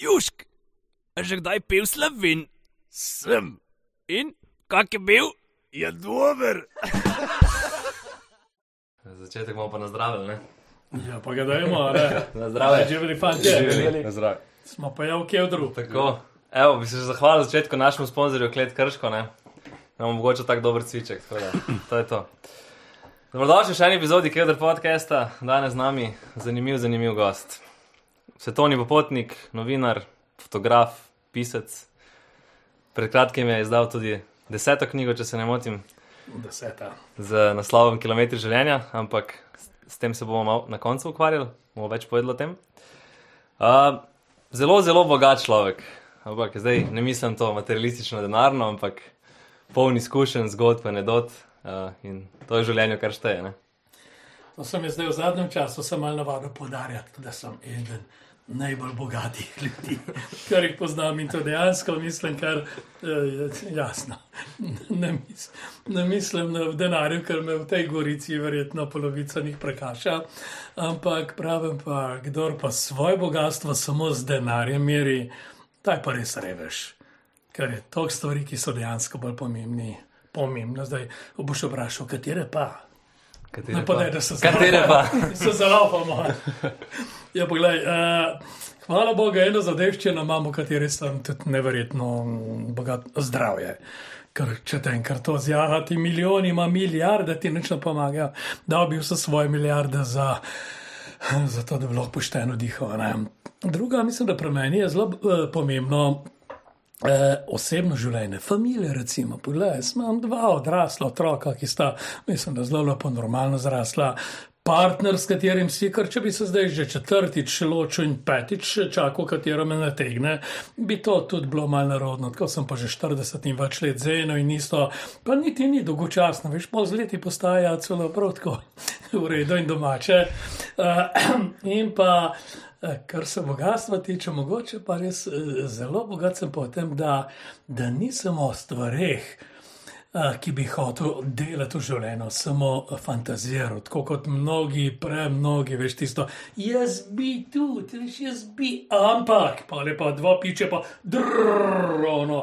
Južk, a že kdaj pil slovin? Sem, In kak je bil? je dober. Za začetek bomo pa nazdravili, ne? Ja, pa ga dajmo, ne. Na zdravje. Živeli fanti, Na zdravje. smo pa ja v kevdru. Tako, evo, bi se zahvalil za začetku našemu sponzorju, Klet Krško, ne? Imamo mogoče tak dober cviček, tako da, to je to. Dobrodošli v še eni epizodi Kedr podcasta, danes z nami zanimiv, zanimiv gost. Svetovni popotnik, novinar, fotograf, pisec. Pred kratkim je izdal tudi deseto knjigo, če se ne motim, Deseta. z naslovom Kilometri življenja, ampak s, s tem se bomo na koncu ukvarjali, bomo več povedali o tem. Uh, zelo, zelo bogat človek, ampak zdaj ne mislim to materialistično, denarno, ampak poln izkušenj, zgodb, anedot uh, in to je življenje, kar šteje. Ne? To sem jaz zdaj v zadnjem času sem malo navadil podarjati, da sem eden najbolj bogatih ljudi, kar jih poznam in to dejansko mislim, kar je jasno. Ne, mis, ne mislim na denarju, ker me v tej gorici verjetno polovica njih prekaša, ampak pravim pa, kdor pa svoje bogatstvo samo z denarjem meri, taj pa res reveš. Ker je toliko stvari, ki so dejansko bolj pomembni. Pomembno, zdaj boš vprašal, katere pa. Katere Ne pa ne, da se Katere pa? se zalaupamo. Ja, poglej, uh, hvala Bogu, eno zadevščino imamo, v kateri sem tudi neverjetno bogat zdravje. Ker če te enkrat to zjaha, ti milijoni, ima milijarde, ti nič ne pomaga, da bi vse svoje milijarde za, za to, da bi lahko pošteno dihal. ne. Druga, mislim, da pri meni je zelo uh, pomembno. Eh, osebno življenje, familije, recimo, poglej, imam dva odrasla otroka, ki sta, mislim, da zelo lepo, normalno zrasla. Partner, s katerim si, ker če bi se zdaj že četrtič ločil in petič čakal, katero me nategne, bi to tudi bilo malo narodno. Tako sem pa že 40 in več let z eno in isto, pa niti ni dolgočasno, veš, pol z leti postaja celo prav tako v redu in domače. Uh, in pa. Eh, Kar se bogatstva tiče, mogoče pa res eh, zelo bogat sem po tem, da, da nisem o stvareh, eh, ki bi hotel delati v življenju, samo fantaziral, tako kot mnogi, premnogi, veš tisto. Jaz bi tudi, veš, jaz bi, ampak, pa lepa dva piče, pa drno,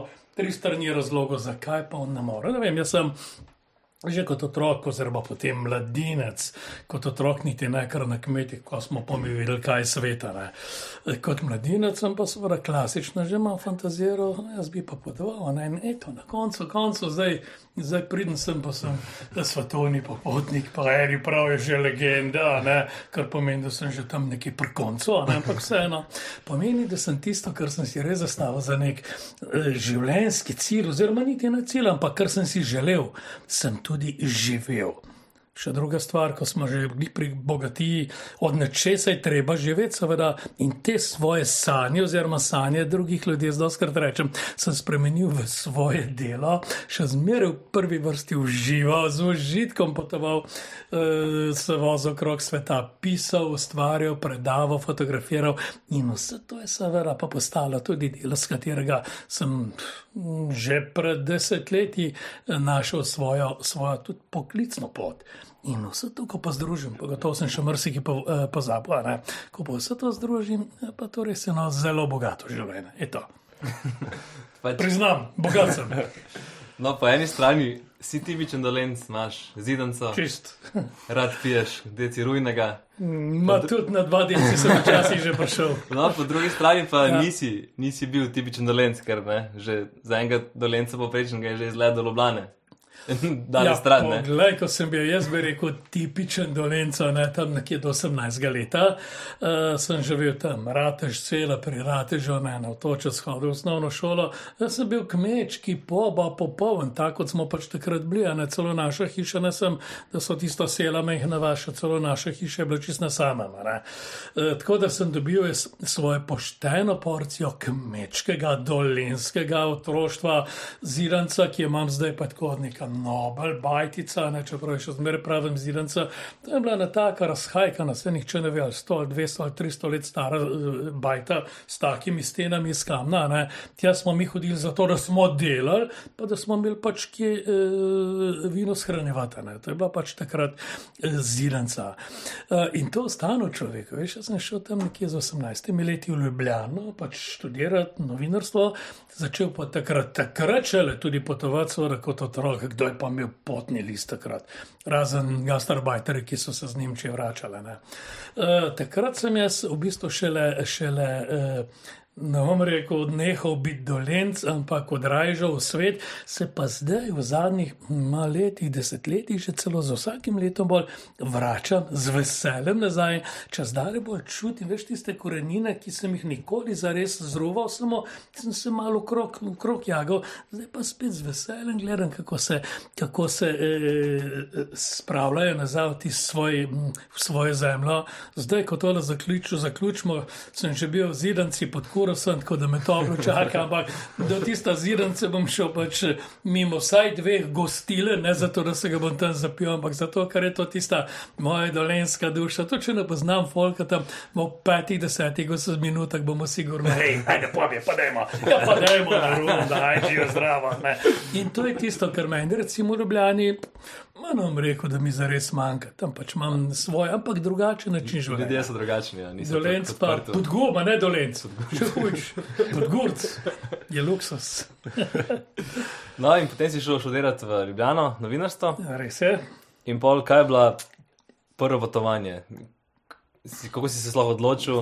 Že kot otrok, oziroma potem mladinec, kot otrok, niti ne kar na kmetih, ko smo pomislili, kaj je sveta. Ne. Kot mladinec sem pa seveda klasično že malo fantaziral, jaz bi pa podval. Ne. In eto, na koncu, koncu zdaj, zdaj pridem sem pa sem svetovni popotnik, pa eni pravijo že legenda, ne, kar pomeni, da sem že tam nekje pri koncu, ne, ampak vseeno pomeni, da sem tisto, kar sem si res zastavil za nek eh, življenjski cilj, oziroma niti ne cilj, ampak kar sem si želel, sem tudi živel. Še druga stvar, ko smo že bili pri bogatiji, od nečesa je treba živeti, seveda, in te svoje sanje, oziroma sanje drugih ljudi, zdaj skrat rečem, sem spremenil v svoje delo, še zmeraj v prvi vrsti užival, z užitkom potoval, eh, se vozil okrog sveta, pisal, ustvarjal, predaval, fotografiral in vse to je seveda pa postalo tudi delo, s katerega sem mm, že pred desetletji eh, našel svojo, svojo tudi poklicno pot. In vse to, ko pa združim, pa gotovo sem še marsikaj po, eh, pozabil, a ne? ko pa vse to združim, eh, pa to res je eno zelo bogato življenje. Pač, Priznam, bogat sem, no, po eni strani si tipičen dolenc, imaš zidanco, čist. rad piješ, deci rujnega. Ma tudi na dva dni sem včasih že prišel. No, po drugi strani pa Ja. nisi, nisi bil tipičen dolenc, ker ne, že za enega dolenca poprečnega je že izgled do Dali ja, stran, ne. Poglej, ko sem bil jaz, bi rekel, tipičen dolenco, ne, tam nekje do 18 leta, uh, sem živel tam, ratež cela pri ratežu, ne, na otoču shodil v osnovno šolo. Jaz sem bil kmečki, poba, popoln, tako kot smo pač takrat bili, a ne celo naša hiša, ne sem, da so tisto sela mehna vaša, celo naša hiša je bila čisto sama. Uh, tako da sem dobil svojo pošteno porcijo kmečkega, dolenskega otroštva, ziranca, ki jo imam zdaj pa tako od neka Nobel, bajtica, ne, čeprav še zmeraj pravim zidanca. To je bila ena taka razhajka, se nihče ne ve, ali 100, ali 200 ali 300 let stara eh, bajta s takimi stenami iz kamna. Ne. Tja smo mi hodili zato, da smo delali, pa da smo imeli pač kje eh, vino shranjevati. Ne. To je bila pač takrat eh, zidanca. Eh, in to ostalo človeku. Veš, jaz sem šel tam nekje z 18 leti v Ljubljano, pač študirati novinarstvo, začel pa takrat, takrat šele tudi potovati, seveda kot otrok, kdo je pa imel potni list takrat, razen gastarbajteri, ki so se z Nemčije vračali. Uh, takrat sem jaz v bistvu šele, šele uh, ne bom rekel, odnehal biti dolenc, ampak odražal svet, se pa zdaj v zadnjih letih, desetletjih, že celo z vsakim letom bolj vračam z veseljem nazaj, čas dalje bolj čutim, veš tiste korenine, ki sem jih nikoli zares zroval, samo sem se malo krok, krok jagal, zdaj pa spet z veseljem gledam, kako se, kako se e, spravljajo nazaj v, svoj, v svojo zemljo. Zdaj, ko tole zaključimo, sem že bil v zidanci pod kurom, uro sem, tako da me to čaka, ampak do tista zidance bom šel pač mimo vsaj dveh gostile, ne zato, da se ga bom tam zapil, ampak zato, ker je to tista moja dolenska duša. To, če ne poznam folka tam v petih, desetih, osem minutah, bomo sigurno, hej, ajde, pobje, pa dajmo, ja, pa dajmo na rumo, da ajde, živo zdravo. Ne. In to je tisto, kar meni, recimo, v Ljubljani. Moram reči, da mi zares manjka, tam pač imam svoj, ampak drugačen način življenja. Ljudje so drugačni, ja, niso dolenc, pa tudi guma, ne dolenc. Še hujš, tudi gurc, je luksus. no, in potem si šel študirati v Ljubljano, novinarstvo. Ja, res je. In pol, kaj je bila prvo potovanje? Kako si se sploh odločil?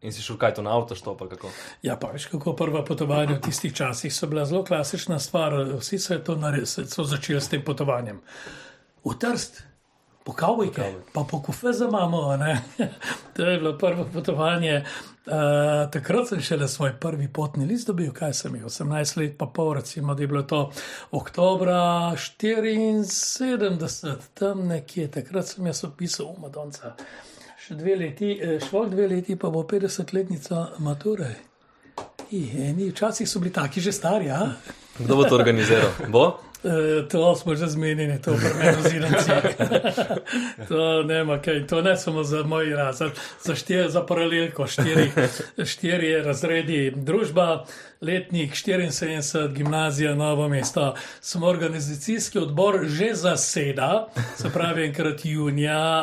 In si šel kaj to na avto, što pa kako? Ja, pa veš, kako prva potovanja v tistih časih so bila zelo klasična stvar. Vsi so to naredili, so začeli s tem potovanjem v Trst, po Kavbojke, pa po Kufe za mamo. to je bilo prvo potovanje. Uh, takrat sem šele svoj prvi potni list dobil, kaj sem imel, 18 let, pa pol, recimo, da je bilo to oktobra 74, tam nekje, takrat sem jaz opisal Umadonca. Še dve leti, eh, šlo dve leti, pa bo 50-letnica mature. Včasih so bili taki že stari. Kdo bo to organiziral? Bo? E, to smo že zmenili, to premeno zidanci. to nema kaj, to ne samo za moj razred, za, štir, za paralelko, štiri, štiri razredi družba, letnik 74, gimnazija, novo mesto. Smo organizacijski odbor že zaseda, se pravi enkrat junija.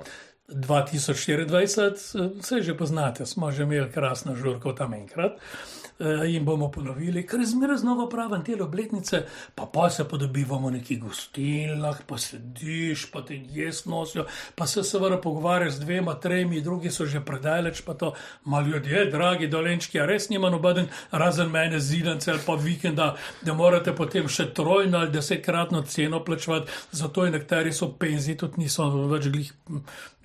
Uh, 2024, vse že poznate, smo že imeli krasno žurko tam enkrat. Eh, in bomo ponovili, ker je zmeraj znova praven te obletnice, pa pa se podobivamo v nekih gostilnah, pa sediš, pa te jaz nosijo, pa se seveda pogovarjaš z dvema, tremi, drugi so že predaleč, pa to malo ljudje, dragi dolenčki, a res nima noben, razen mene zidance ali pa vikenda, da morate potem še trojno ali desetkratno ceno plačevati, zato in nekateri so penziji, tudi niso več glih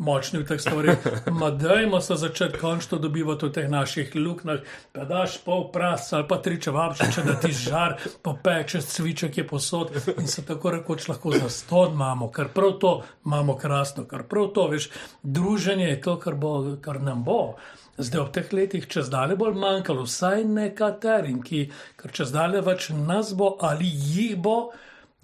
močni v teh stvarih. Ma dajmo se začeti končno dobivati v teh naših luknjah, pa daš pol pras ali pa tri čevapčiče, da ti žar popeče, cviček je posod in se tako rekoč lahko za ston imamo, ker prav to imamo krasno, ker prav to veš, druženje je to, kar, bo, kar nam bo. Zdaj v teh letih čez dalje bolj manjkalo, vsaj nekaterim, ki, ker čez dalje več nas bo ali jih bo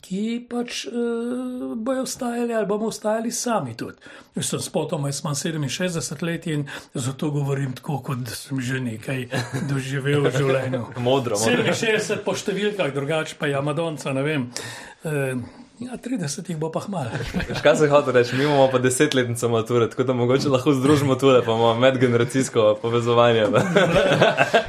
ki pač uh, bojo ostajali ali bomo ostajali sami tudi. Jaz sem spotoma, jaz imam 67 let in zato govorim tako, kot sem že nekaj doživel v življenju. modro, modro. 67 po številkah, drugače pa je Amadonca, ne vem. Uh, Ja, 30 jih bo pa hmal. Kaj se hoče reči, mi imamo pa desetletnico mature, tako da mogoče lahko združimo tule, pa imamo medgeneracijsko povezovanje.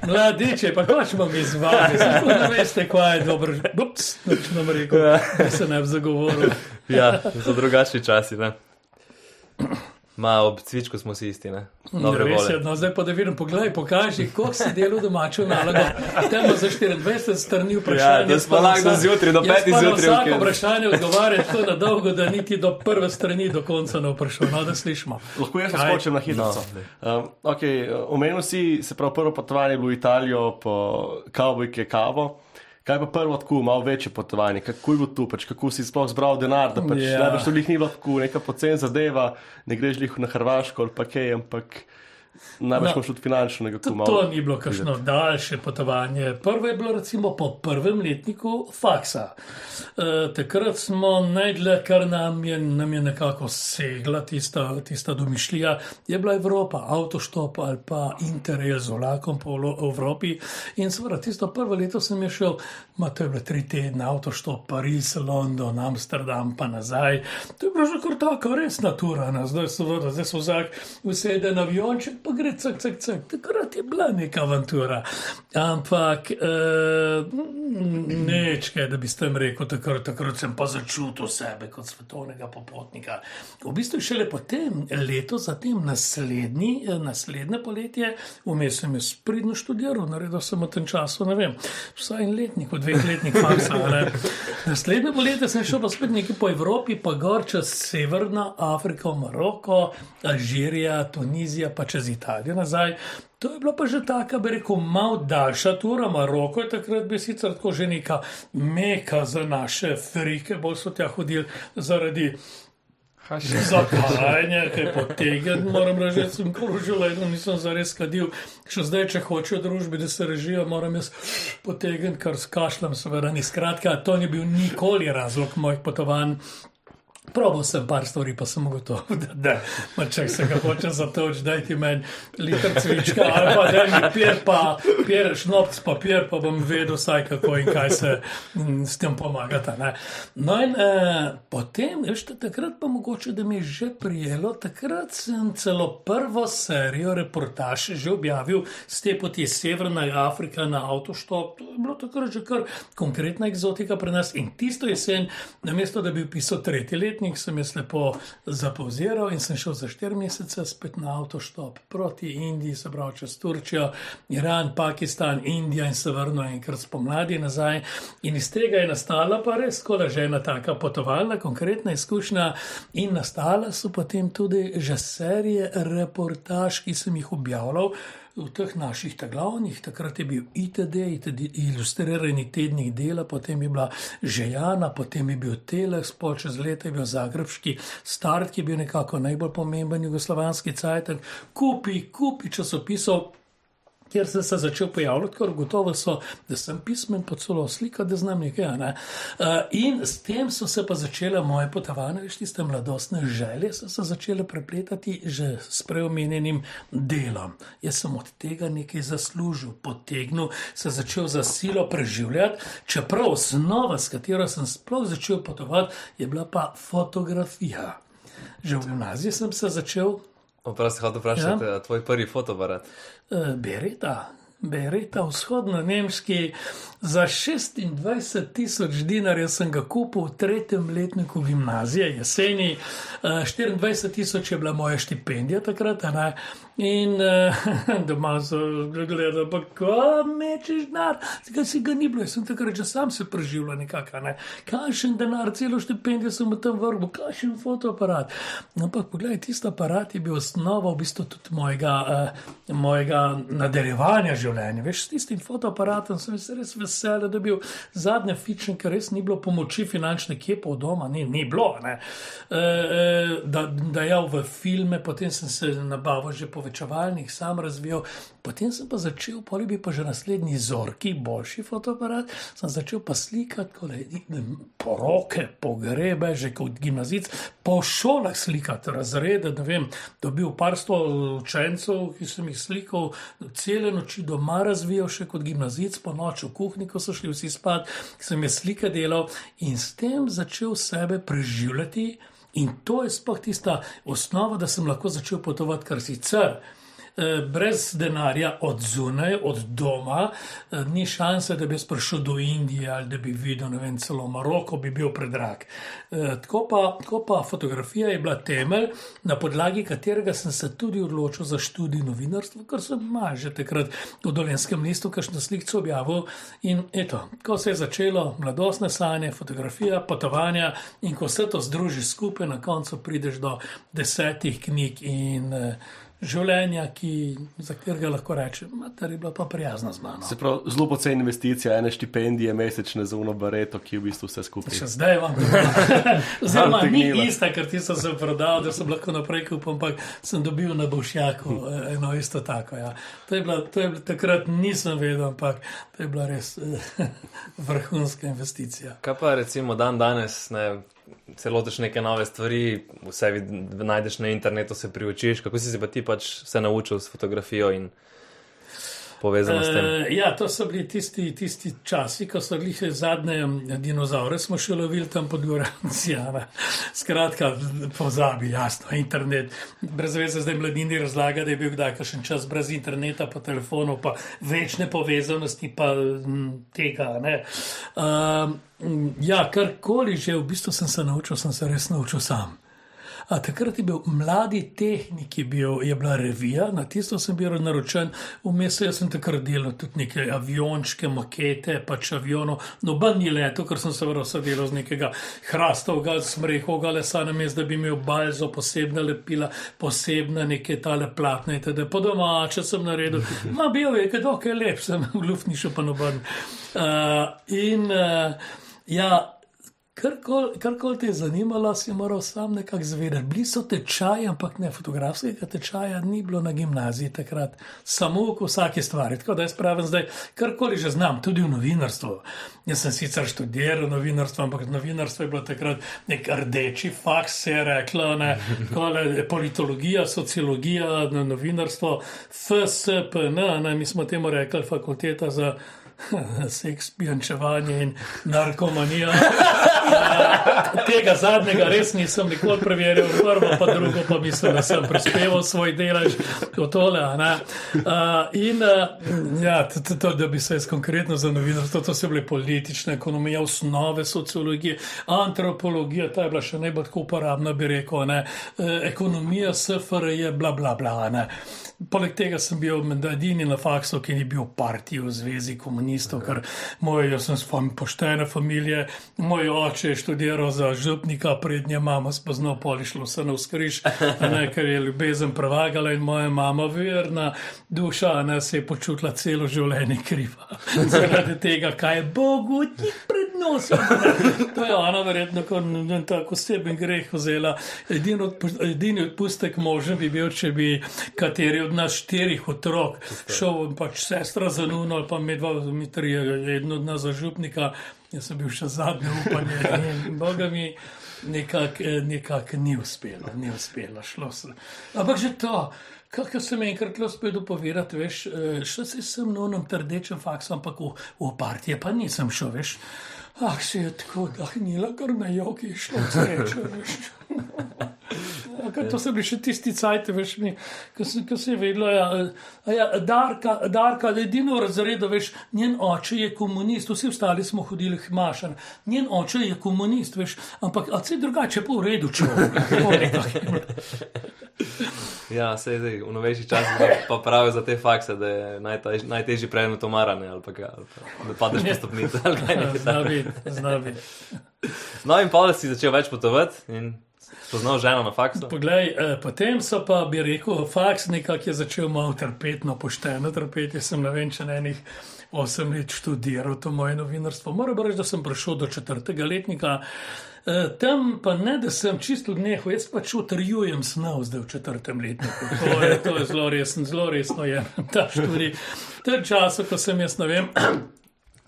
Mladiče, pa ko ćemo mi z vami, ne veste, kaj je dobro. Ups, noč nam rekel, da se ne bi zagovoril. Ja, za drugačni časi, ne. Ma, ob cvičku smo si isti, ne? Dobre res je, no, zdaj pa da vidim, pogledaj, pokaži, koliko si delal domačo nalogo. Temo za 24 strani vprašanja. Ja, da smo lahko zjutraj, do 5 zjutraj. Vsako vprašanje odgovarja tako na dolgo, da niti do prve strani do konca ne vprašam. No, da slišimo. Lahko jaz skočim na hitro. No. Um, okay, omenil si, se prav prvo potovanje v Italijo po kavbojke kavo. Kaj pa prvo, tako malo večje potovanje, kako je bilo tu, pač, kako si sploh zbral denar, da pač yeah. Ne bi šlo jih ni bilo tako, neka pocen zadeva, ne greš jih na Hrvaško ali pa kaj, ampak Najbrž No. tudi finančno nekako Tudi malo. to ni bilo kakšno daljše potovanje. Prvo je bilo recimo po prvem letniku faksa. E, takrat smo najdlje, kar nam je, nam je nekako segla tista, tista domišljija, je bila Evropa, avtoštop ali pa interrail z vlakom po Evropi. In seveda tisto prvo leto sem je šel, ma to je bilo tri tedne, avtoštop, Pariz, London, Amsterdam, pa nazaj. To je bilo že kar tako resna tura, ne? zdaj seveda, zdaj so vsak usede na avionček, pa gre cak, cak, cak. Takrat je bila neka avantura. Ampak eh, nečkaj, da bi s tem rekel, takrat, takrat sem pa začutil sebe kot svetovnega popotnika. V bistvu šele potem, leto zatem, naslednji, eh, naslednje poletje, vmes sem jaz pridno študiral, naredil sem v tem času, ne vem, vsaj en letnik, v dveh letnih faksa. ne. Naslednje poletje sem šel pa spet nekaj po Evropi, pa gor čez Severna Afrika, Maroko, Alžirija, Tunizija, pa čez Italijo nazaj. To je bila pa že taka, bi rekel, malo daljša tura. Maroko je takrat bil sicer tako že neka meka za naše frike, bolj so tja hodili zaradi zakajanja, kaj potegnjen, moram reči, da sem kružil, eno nisem zares kadil. Še zdaj, če hočejo družbi, da se režijo, moram jaz potegniti, kar skašljam, seveda ni. Skratka, to ni bil nikoli razlog mojih potovanj. Probal sem par stvari, pa sem ugotovil, da, da ma če se ga hoče zatoč, daj ti meni liter cvička ali pa da mi pier, pa pier, šnopc papir, pa bom vedel vsaj kako in kaj se mm, s tem pomagata. Ne. No in eh, potem, veš, ta- takrat pa mogoče, da mi je že prijelo, takrat sem celo prvo serijo reportaž že objavil z te poti Severna Afrika na avtoštop. To je bilo takrat že kar konkretna eksotika pri nas in tisto jesen, namesto da bi pisal tretji letnik, sem jaz lepo zapauziral in sem šel za štiri mesece spet na avtoštop proti Indiji, se pravi čez Turčijo, Iran, Pakistan, Indija in severno enkrat spomladi nazaj. In iz tega je nastala pa res skoraj že ena taka potovalna, konkretna izkušnja in nastala so potem tudi že serije reportaž, ki sem jih objavljal. V teh naših glavnih, takrat je bil ITD, ITD ilustrirani tednik dela, potem je bila Žejana, potem je bil Telex, pol čez leta je bil Zagrebski start, ki je bil nekako najbolj pomemben jugoslovanski cajtek, kupi, kupi časopisov. Kjer sem se začel pojavljati, ker gotovo so, da sem pismen, pa celo slika, da znam nekaj. Ne? Uh, in s tem so se pa začele moje potovanje, veš, tiste mladostne želje, so se začele prepletati že s preomenjenim delom. Jaz sem od tega nekaj zaslužil, potegnil, se začel za silo preživljati, čeprav osnova, s katero sem sploh začel potovati, je bila pa fotografija. Že v gimnaziji sem se začel Oprosti, hotel vprašati, ja? tvoj prvi fotoaparat. Eh, Bereta, Bereta, vzhodno-nemški, za 26 tisoč dinarjev sem ga kupil v tretjem letniku gimnazije, jeseni. Eh, 24 tisoč je bila moja štipendija takrat? In eh, doma so gledali, pa ko mečeš denar, tega si ga ni bilo, jaz sem takrat že sam se preživljal nekako, ne? kakšen denar, celo štipendijo sem v tem vrhu, kakšen fotoaparat. Ampak poglej, tisti aparat je bil osnova v bistvu tudi mojega, uh, mojega nadaljevanja življenja. Veš, s tistim fotoaparatom sem se res vesel, da je bil zadnji fičen, ker res ni bilo pomoči finančne, kje pa od doma, ni, ni bilo. E, e, da, dajal v filme, potem sem se nabavil že povečevalnik, sam razvijal. Potem sem pa začel, poli bi pa že naslednji zorki, boljši fotoaparat, sem začel pa slikati kole, poroke, pogrebe, že kot gimnazic, po šolah slikati razrede, ne vem, dobil par sto učencev, ki sem jih slikal, cele noči doma razvijal, še kot gimnazic, po noč v kuhinji, ko so šli vsi spat, sem jaz slike delal in s tem začel sebe preživljati. In to je sploh tista osnova, da sem lahko začel potovati, kar sicer. Brez denarja od zunaj, od doma, ni šanse, da bi prišel do Indije ali da bi videl, ne vem, celo Maroko, bi bil predrag. Tako pa, tako pa fotografija je bila temelj, na podlagi katerega sem se tudi odločil za študij novinarstva, ker sem mal že takrat v Dolenskem listu, kakšno slikco objavil. In eto, ko se je začelo mladostne sanje, fotografija, potovanja in ko se to združi skupaj, na koncu prideš do desetih knjig in življenja, ki, za katerega lahko rečem, da je bila pa prijazna z mano. Se pravi, zelo poceni investicija, ene štipendije mesečne za uno bareto, ki je v bistvu vse skupaj. Še zdaj vam Zdaj Malo ni ista, ker ti sem se prodal, da sem lahko naprej kupil, ampak sem dobil na Bošjaku eh, eno isto tako. Ja. To je bila, to je bila, takrat nisem vedel, ampak to je bila res eh, vrhunska investicija. Kaj pa recimo dan danes, ne, se lotiš neke nove stvari, vse vid, najdeš na internetu, se priučiš, kako si se pa ti pač vse naučil s fotografijo in povezano s tem. Uh, ja, to so bili tisti, tisti časi, ko so še zadnje dinozaure, smo še lovili tam pod Gorancijana. Skratka, pozabi, jasno, internet. Brez veze zdaj mladini razlaga, da je bil kdaj kakšen čas brez interneta, pa telefonov, pa večne povezanosti, pa m, tega. Ne. Um, ja, karkoli že, v bistvu sem se naučil, sem se res naučil sam. A takrat je bil mladi tehnik, je, bil, je bila revija, na tisto sem bil naročen, vmes sem takrat delal tudi neke aviončke, makete, pač avionov, noben ni leto, ker sem se vse delal z nekega hrastovega, smrehovega lesa, namesto da bi imel balzo, posebna lepila, posebna neke tale platne, itd. Po domače sem naredil, ma bil je, kaj je lep, sem v luftnišu pa noben. Uh, in uh, ja. Karkoli kar te je zanimalo, si moral sam nekako zvedeti. Bili so tečaji, ampak ne fotografskega tečaja, ni bilo na gimnaziji takrat, samo v vsaki stvari. Tako da jaz pravim zdaj, karkoli že znam, tudi v novinarstvu. Jaz sem sicer študiral novinarstvo, ampak novinarstvo je bilo takrat nek rdeči faks, se je reklo, ne, kole, politologija, sociologija, no, novinarstvo, FSPN, ne, mi smo temu rekli fakulteta za. Seks, pijančevanje in narkomanija. Tega zadnjega res nisem nikoli preveril, prvo pa drugo pa mislim, da sem prispeval svoj delež v tole. in uh, ja, to, da bi se jaz konkretno za novinarstvo, to so bile politične ekonomije, osnove sociologije, antropologija, ta je bila še najbolj uporabna, bi rekel, ne. Uh, ekonomija SFRJ, bla bla bla. Ne. Poleg tega sem bil edini na faksu, ki ni bil v partiji v zvezi komunistov, ker moj, jaz sem spomnil poštene familije, moj oče je študiral za župnika, prednja mama spoznal, polišlo vse na vzkriž, ne, ker je ljubezen prevagala in moja mama verna duša, ne, se je počutila celo življenje kriva. Zaradi tega, kaj je Bogu ti pred nosom. ne. To je ona verjetno kot en tak oseben greh vzela. Edini, odpu- edini odpustek možen bi bil, če bi kateri od nas štirih otrok šel, pač sestra za nuno ali pa med dva, mi trije, eden od nas za župnika, jaz sem bil še zadnje upanje in boga mi. Nekako nekak ni uspelo, ni uspelo, šlo se. Ampak že to, kako sem enkrat uspel dopovedati, veš, eh, še se sem na onem trdečem faksu, ampak v, v partije pa nisem šel, veš. Ah, se je tako dahnila, kar na jogi je šlo, srečo, ker to so bili še tisti cajt, veš, mi, ko se, ko se je vedelo, ja, ja, Darka, Darka, edino v razredu, veš, njen oče je komunist, vsi ostali smo hodili hmašan, njen oče je komunist, veš, ampak a vse drugače pa v redu, če Ja, se zdaj v novejših časih pa- pravijo za te fakse, da je najtež, najtežji predmet omarane ali pa, ga, ali pa da padeš po stopnici. ali kaj takega. biti, zna biti. No, in pa si začel več potovati in spoznal ženo na faksu. Poglej, eh, potem so pa, bi rekel, faks nekako je začel malo trpeti, no pošteno trpeti. Jaz sem ne vem, če na enih osem let študiral to moje novinarstvo. Moram reči, da sem prišel do četrtega letnika. Eh, Tam pa ne, da sem čisto odnehal, jaz pač utrjujem snov zdaj v četrtem letniku. To je, to je zelo resno, zelo resno je ta študij. V tem času, ko sem jaz, ne vem,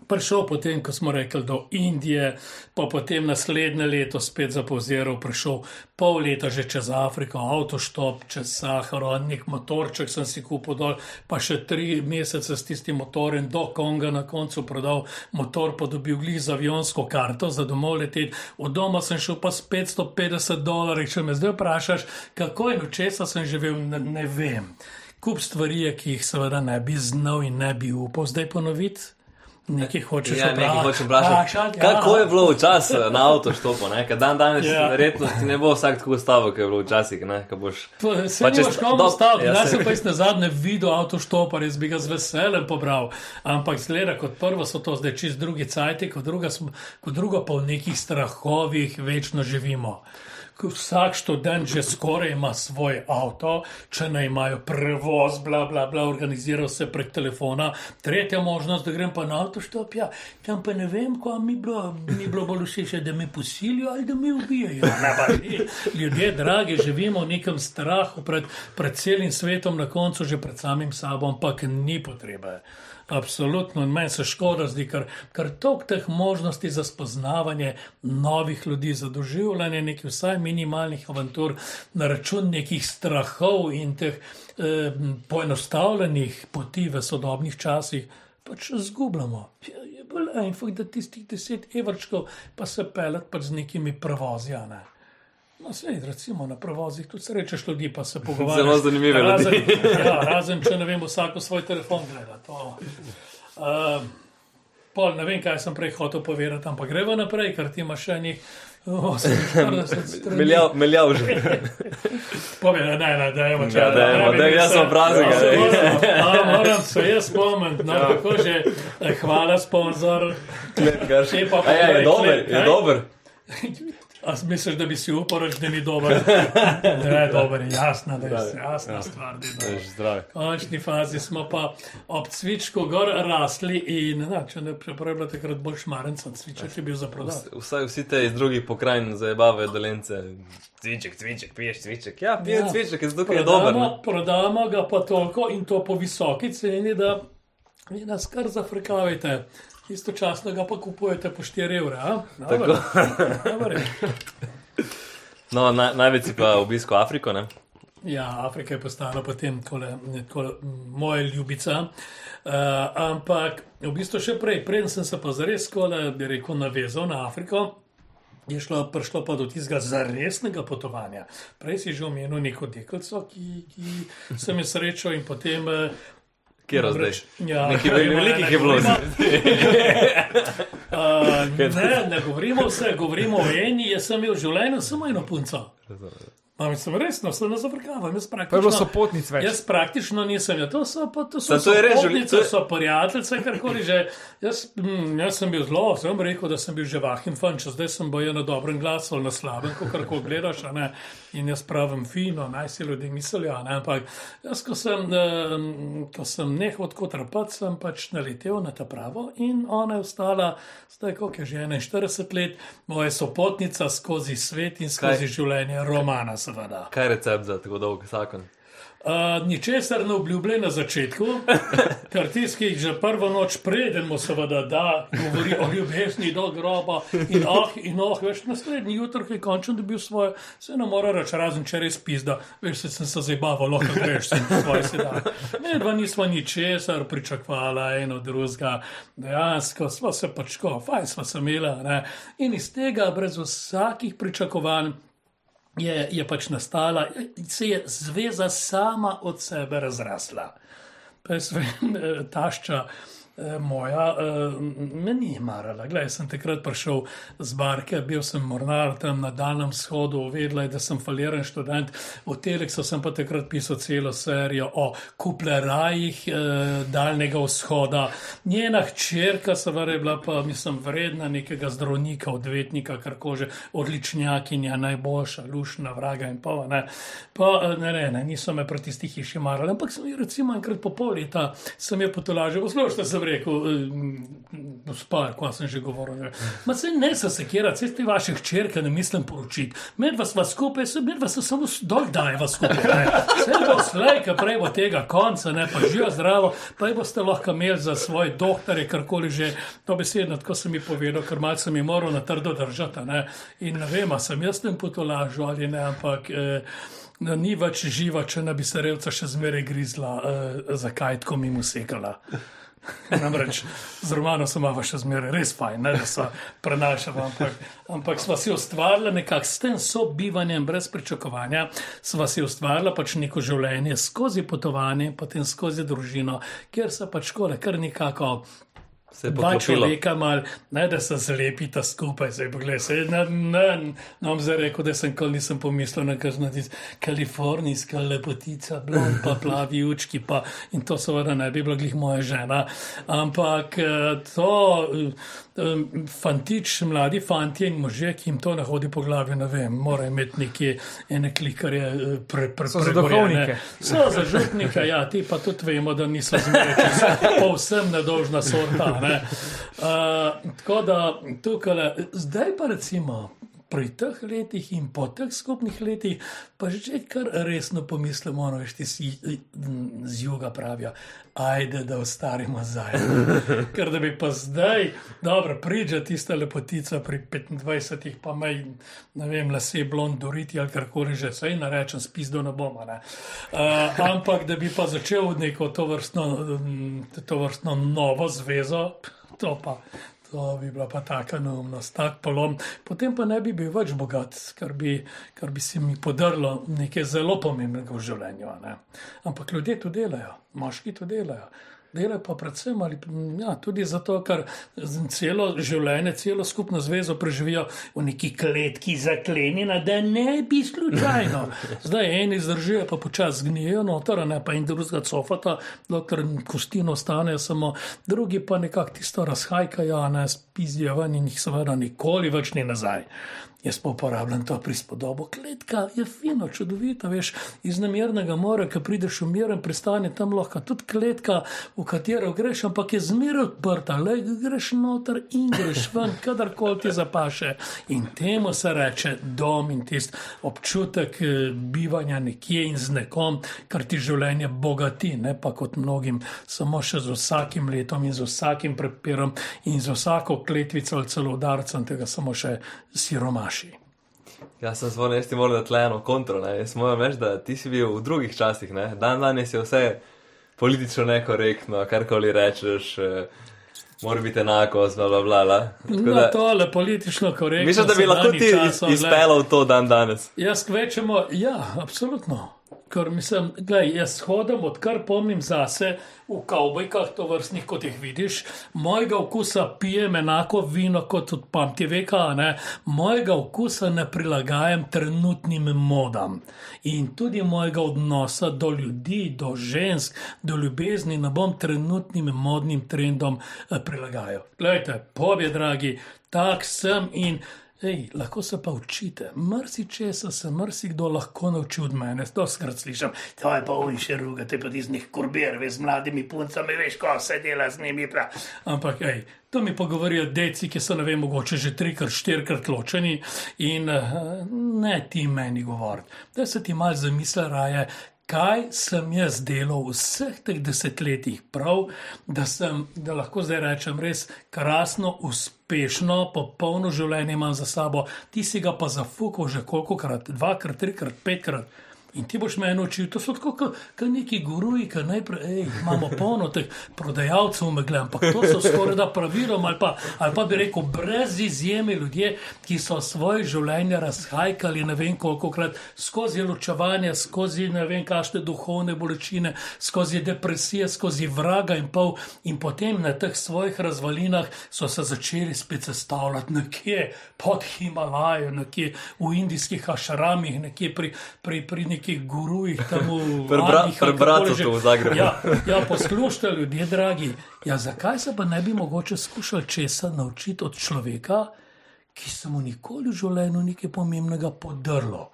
prišel potem, ko smo rekli, do Indije, pa potem naslednje leto spet zapauziral, prišel pol leta že čez Afriko, avtoštop, čez Saharo, nek motorček sem si kupil dol, pa še tri mesece s tistim motorjem do Konga na koncu prodal motor, pa dobil glih za avionsko karto za domov leteti. Od doma sem šel pa s 550 dolarji, če me zdaj vprašaš, kako in od česa sem živel, ne, ne vem. Kup stvari, ki jih seveda ne bi znal in ne bi upal zdaj ponoviti. Nekaj hočeš Ja, nekaj hočem vprašati. Ja. Kako je bilo včasih na avtoštopu? dan danes Ja. verjetno ne bo vsak tako stavek, kot je bilo včasih. boš- Se Pa če boš komu staviti, ja, se- sem pa na zadnje videl avtoštopar, jaz bi ga z veseljem pobral. Ampak zgleda, kot prvo so to zdaj čist drugi cajti, kot, druga kot drugo pa v nekih strahovih večno živimo. Vsak študent že skoraj ima svoj avto, če ne imajo prevoz, bla, bla, bla, organizira vse prek telefona. Tretja možnost, da grem pa na avtoštop, ja, tam pa ne vem, ko mi bilo, mi bilo bolj všeč, da me posilijo ali da me ubijajo. Ljudje, dragi, živimo v nekem strahu pred, pred celim svetom, na koncu že pred samim sabo, ampak ni potrebe. Absolutno, in meni se škoda zdi, ker, ker toliko teh možnosti za spoznavanje novih ljudi, za doživljanje nekih vsaj minimalnih avantur na račun nekih strahov in teh eh, poenostavljenih poti v sodobnih časih, pač zgubljamo. Je, bolj enfuk, da tistih deset evrčkov pa se pelet pač z nekimi prevozi, ne. No, sej, recimo na prevozih tudi srečeš ljudi, pa se pogovarjaš. Zelo zanimive razen, ljudi. ja, razen, če ne vem, vsako svoj telefon gleda. To. Uh, pol, ne vem, kaj sem prej hotel povedati, ampak gremo naprej, ker ti imaš še njih. Oh, 40 strani. Meljav, meljav že. Povej, ne, ne, ne, dajmo če. Ja, dajmo, daj, jaz sem prazen, Ja, ga, se moram- a, Moram se jaz spomniti, no, kako že, eh, hvala sponzor. Še pa A ja, je povej, dober, je dober. A misliš, da bi si upal reči, da ni dober? Ne, dober je jasna, da je jasna stvar. da je. Zdrav. V končni fazi smo pa ob cvičku gor rasli in, na, če ne bilo takrat bolj šmarenca, cviček je bil za prodaj. Vsaj vsi te iz drugih pokrajin zabavajo dolence. Cviček, cviček, piješ cviček. Ja, pijem Ja. cviček, je zato, ker je dober. ne. Prodamo, prodamo ga pa toliko in to po visoki ceni, da vi nas kar zafrkavite. Istočasno ga pa kupujete po 4 evre. a? Dobro. Dobro je. No, naj, največ si pa obisko Afriko, ne? Ja, Afrika je postala potem tole, tole, moja ljubica. Uh, ampak v bistvu še prej, preden sem se pa zares, kole, bi rekel, navezal na Afriko. Je šlo, prišlo pa do tistega zaresnega potovanja. Prej si že omenil neko deklico, ki, ki sem jo srečal, in potem. Eh, Kjer zdaj? Ja, Nekaj velikih je bilo. Uh, ne, ne govorimo vse, govorimo o eni. Jaz sem imel v življenju samo eno punco. Ampak sem resno, sem na zavrkavam. Jaz Pa je bilo praktično, sopotnic več. jaz praktično nisem. Ja, to so, pa, to so, Da, to je res sopotnice, življenje, to so prijateljice, karkoli že. Jaz, mm, jaz sem bil zelo, sem rekel, da sem bil že vahin fan, če zdaj sem bojo na dobrem glasu ali na slabem, ko kar gledaš. a ne. In jaz pravim fino, naj si ljudje mislijo. a ne, Ampak jaz, ko sem, um, ko sem nehal tako trpeti, sem pač naletel na ta pravo in ona je ostala, zdaj koliko je že 41 let, moja sopotnica skozi svet in skozi Kaj? življenje, romana seveda. Kaj je recept za tako dolg zakon? Uh, ničesar ne obljublja na začetku, ker tisti, ki že prvo noč preden mu seveda da, govori o ljubezni do groba in oh, in oh, veš, naslednji jutro, ki je končno dobil svoje, se ne more reči, razen če res pizda, veš, se sem se zabaval, lahko greš, sem svoj si da. Ne, dva nismo ničesar pričakvala, eno drugega, dejansko smo se pač ko, fajn smo se imeli, ne. in iz tega brez vsakih pričakovanj je, je pač nastala, se je zveza sama od sebe razrasla. Jaz vem, eh, tašča moja eh, me ni marala. Glej, sem takrat prišel z barke, bil sem mornar tam na Daljnem vzhodu, vedela je, da sem faliran študent. V Teleksu sem pa takrat pisal celo serijo o kuplerajih eh, Daljnega vzhoda. Njena hčerka seveda je bila pa, mislim, vredna nekega zdravnika, odvetnika, kar kože, odličnjakinja, najboljša, lušna, vraga in pa ne. Pa eh, ne, ne, ne, niso me proti tistih hiši marali, ampak sem jih recimo enkrat po pol leta sem jo potolažil, poslušajte, sem rekel, eh, gospa, ko sem že govoril, ma se ne se sekirati, se te vaše hčerke ne mislim poročiti, med vas vas skupaj, se med vas samo dol dajeva skupaj, ne. Vse bo slej, ki prej bo tega konca, ne, pa živo zdravo, jih boste lahko imeli za svoje doktore, karkoli že, to besedno, tako sem mi povedal, ker malce sem jih moral na trdo držati, ne, in ne vem, sem jaz tem potolažil ali ne, ampak. Eh, No, ni več živa, če ne bi se revca še zmeraj grizla, uh, zakaj tako mimo sekala. Namreč z Romano smo imeli še zmeraj res fajn, ne, da smo prenašali, ampak, ampak smo si ustvarili nekako s tem sobivanjem, brez pričakovanja, smo si ustvarili pač neko življenje skozi potovanje, potem skozi družino, kjer se pač kole kar nekako Se je dva poklopilo. človeka, mal, ne da se zlepita skupaj. Zdaj, poglej, se, ne, ne, bom zdaj rekel, da sem kol nisem pomislil na kakšno tisto kalifornijska lepotica, blond pa plavi učki, pa in to seveda ne bi bila glih moja žena. Ampak eh, to. Fantič, mladi fanti in možje, ki jim to ne hodi po glavi, ne vem, morajo imeti neke ene klikarje, eh, pre, pre, So duhovnike. So za župnike, ja, ti pa tudi vemo, da niso zmeraj povsem nedožna sorta. Ne? Uh, tako da tukaj, zdaj pa recimo. Pri teh letih in po teh skupnih letih, pa že kar resno pomislimo, no, veš, ti si z juga pravijo, ajde, da ostarimo zdaj. Ker da bi pa zdaj, dobro, pridža tista lepotica pri 25, pa maj, ne vem, lase blond doriti ali karkoli že, sej ne rečem, spizdo ne bomo. Ne. Uh, ampak da bi pa začel neko to vrstno, to vrstno novo zvezo, to pa. To bi bila pa taka neumnost, tak polom. Potem pa ne bi bil več bogat, kar bi, kar bi se mi podrlo nekaj zelo pomembnega v življenju. Ne? Ampak ljudje to delajo, moški to delajo. Delajo pa predvsem ali, ja, tudi zato, ker celo življenje, celo skupno zvezo preživijo v neki kletki zaklenjena, da ne bi slučajno. Zdaj eni zdržijo, pa počasi zgnijejo noter, ne pa in drugega cofata, dokler kostino ostane samo, drugi pa nekako tisto razhajkajo, ne spizdijo ven in jih seveda nikoli več ni nazaj. Jaz pa uporabljam to prispodobo. Kletka je fino, čudovita, veš, iz namernega mora, ki prideš v miren pristanje, tam lahko tudi kletka, v katero greš, ampak je zmeraj odprta, le greš noter in greš ven, kadarkoli ti zapaše. In temu se reče dom in tisti občutek eh, bivanja nekje in z nekom, kar ti življenje bogati, ne pa kot mnogim, samo še z vsakim letom in z vsakim prepirom in z vsako kletvico ali celo udarcem tega samo še siromaši. Jaz sem zvon, jaz ti moram dati le eno kontro. Ne? Jaz moram reči, da ti si bil v drugih časih. Ne? Dan danes je vse politično nekorektno, karkoli rečeš, eh, mora biti enako, bla bla bla. bla. Tako Na da- tole politično korektno. Mislim, da bi lahko ti iz, izpeljal to dan danes. Jaz kvečemo, ja, absolutno. Ker mislim, gledaj, jaz hodim, odkar pomnim zase v kavbojkah, to vrstnih, kot jih vidiš, mojega okusa pijem enako vino kot od pamti veka, ne, mojega okusa ne prilagajam trenutnim modam. In tudi mojega odnosa do ljudi, do žensk, do ljubezni ne bom trenutnim modnim trendom eh, prilagajal. Glejte, pobje, dragi, tak sem in. Ej, lahko se pa učite, mrsi česa se mrsikdo lahko nauči od mene. To skrat slišim, to je pa oni še ruga, te pa iz njih kurbir, veš, z mladimi puncami, veš, ko se dela z njimi. Prav. Ampak, ej, to mi pa govorijo deci, ki so, ne vem, mogoče že trikrat, štirikrat ločeni in uh, ne ti meni govoriti. Da se ti mal zamisli raje. Kaj sem jaz delal vseh teh desetletjih, prav, da, sem, da lahko zdaj rečem, res krasno, uspešno, popolno življenje imam za sabo, ti si ga pa zafukal že kolikokrat, dvakrat, trikrat, petkrat. In ti boš meni učil, to so tako kot neki guruji, ki najprej ej, imamo polno teh prodajalcev, megle, ampak to so skoraj da praviloma, ali, pa- ali pa bi rekel, brez izjeme ljudje, ki so svoje življenje razhajkali ne vem koliko krat skozi ločevanje, skozi ne vem kakšne duhovne bolečine, skozi depresije, skozi vraga in pol, in potem na teh svojih razvalinah so se začeli spet sestavljati nekje pod Himalajo, nekje v indijskih ašramih, nekje pri, pri, pri nekih gurujih tam v bratu že. tu v Zagrebu. Ja, ja, poslušajte, ljudje dragi. Ja, zakaj se pa ne bi mogoče skušali česa naučiti od človeka, ki se mu nikoli v življenju nekaj pomembnega podrlo,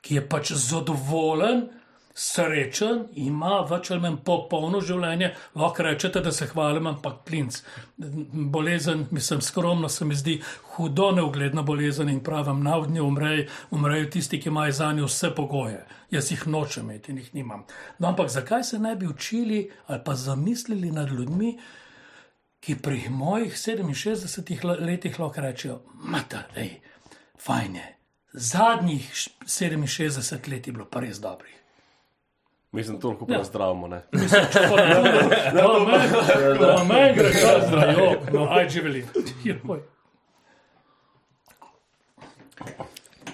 ki je pač zadovoljen, srečen, ima več ali manj popolno življenje, lahko rečete, da se hvalim, ampak klinc. Bolezen, mislim, skromno se mi zdi hudo neugledna bolezen in pravim, navdnje umrejo, umrejo tisti, ki imajo za njo vse pogoje. Jaz jih nočem imeti in jih nimam. No, ampak zakaj se ne bi učili ali pa zamislili nad ljudmi, ki pri mojih 67 le- letih lahko rečejo, mata, hej, fajn je. Zadnjih š- 67 let je bilo pa res dobrih. Mislim, to lahko pozdravimo. ne. Če ne, no, meni, no, meni gre kar zdravo, no, aj živeli.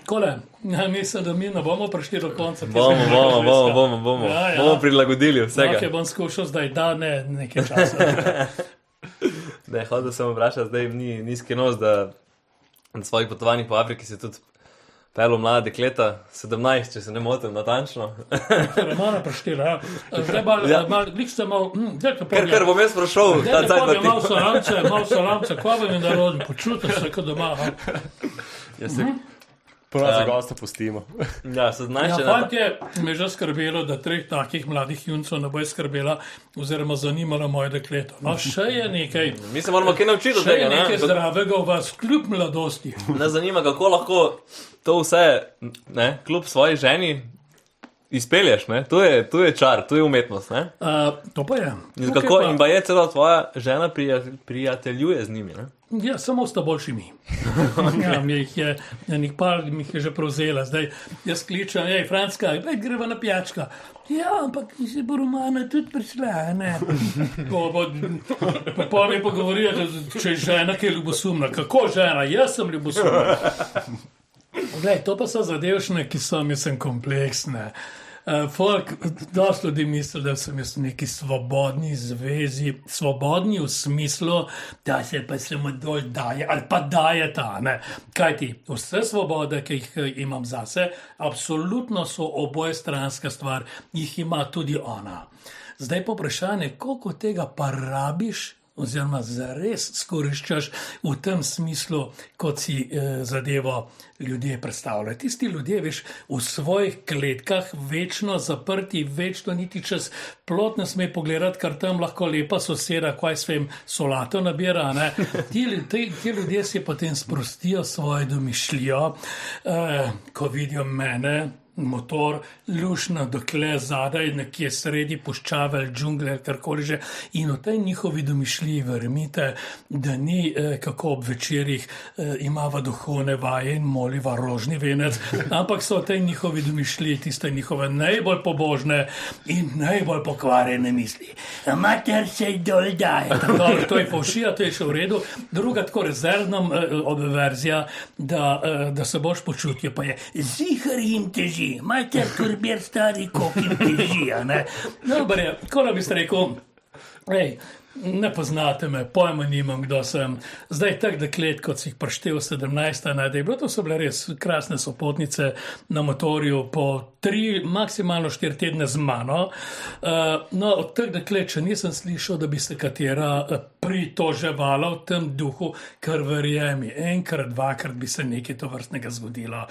Kole, ja, mislim, da mi ne bomo prišli do konca. Bomo, bomo, bomo, bomo, bomo. Ja, ja. bomo prilagodili vsega. Ok, bom skušal zdaj, da ne nekaj časa. da je hodil sem vprašati, zdaj ni, ni skrivnost, da na svojih potovanjih po Afriki se tudi pelo mlade dekleta, 17, če se ne motim, natančno. Romana preštela, ja. Zdaj pa, Ja. ja. mal, lik ste mal, hm, daj te Ker, ker bom jaz prišel, Daj te povem, malo salamce, malo salamce, kva vam je narodno, počutiš se kot doma. ha? Jaz se prvo za gosta pustimo. Ja, 17 Ja, še na fantje, me je že skrbelo, da treh takih mladih juncov ne bo skrbela oziroma zanimala moje dekleto. No, še je nekaj, Mi se moramo kaj naučiti od je tega, nekaj ne? zdravega v vas, kljub mladosti. Nas zanima, kako lahko to vse, ne, kljub svoji ženi, izpelješ, ne? To je, to je čar, to je umetnost, ne? Uh, to pa je. In, kako, pa- in pa je celo tvoja žena prija, prijateljuje z njimi, ne? Ja, samo sta boljšimi. ja, mi jih je, enih par mi je že prevzela. Zdaj jaz kličem, hej, Franska, gledaj, greva na pijačka. Ja, ampak si bo Romana tudi prišla, mi pa govorijo, da če je žena, ki je ljubosumna. Kako žena? Jaz sem ljubosumna. Glej, to pa so zadevšne, ki so, mislim, kompleksne. Uh, dosti ljudi misli, da sem jaz v neki svobodni zvezi, svobodni v smislu, da se pa samo dol daje ali pa daje ta. Ne? Kaj ti, vse svobode, ki jih eh, imam zase, absolutno so oboje stranska stvar, jih ima tudi ona. Zdaj pa vprašanje, koliko tega pa rabiš, oziroma zares skoriščaš v tem smislu, kot si eh, zadevo ljudje predstavljajo. Tisti ljudje, veš, v svojih kletkah, večno zaprti, večno niti čez plot ne sme pogledati, kar tam lahko lepa soseda, kaj svem solato nabira. ne. Ti, ti, ti ljudje si potem sprostijo svojo domišljijo, eh, ko vidijo mene, motor, lušno, dokle zadaj, nekje sredi puščave ali džungle, karkoli že. In v tej njihovi domišljiji, verjemite, da ni eh, kako ob večerjih eh, imava duhovne vaje in moliva rožni venec, ampak so v tej njihovi domišljiji tiste njihove najbolj pobožne in najbolj pokvarjene misli. Mater se dol daje. Dobro, to je povšija, to je še v redu. Druga tako rezervna eh, verzija, da, eh, da se boš počutil, pa je zihar jim teži, majte turbir stari, koliko jim teži. a ne. Dobro je, ko bi ste rekel, hej. Ne poznate me, pojma nimam, kdo sem. Zdaj, tak deklet, kot si jih preštel 17, ne, da je bilo to so bile res krasne sopotnice na motorju, po tri, maksimalno štiri tedne z mano. Uh, no, od teh deklet, če nisem slišal, da bi se katera uh, pritoževala v tem duhu, kar verjemi, enkrat, dvakrat bi se nekaj to vrstnega zgodilo.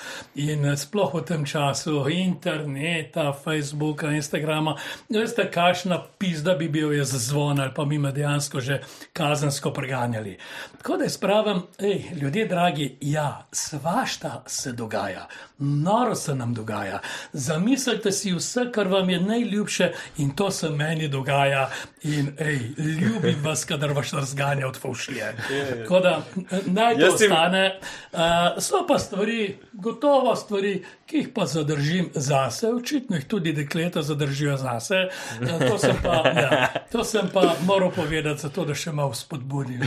In uh, sploh v tem času interneta, Facebooka, Instagrama, veste, kakšna pizda bi bil jaz zvon ali pa mi me dejansko že kazensko preganjali. Tako da jaz pravim, hej, ljudje dragi, ja, svašta se dogaja, noro se nam dogaja. Zamislite si vse, kar vam je najljubše in to se meni dogaja. In ej, ljubim vas, kadar vas razganja od faušije. Tako da naj to ostane. Uh, so pa stvari, gotovo stvari, ki jih pa zadržim zase, očitno jih tudi dekleta zadržijo zase. Uh, to, sem pa, ja, to sem pa moral povedati, zato da še malo spodbudim.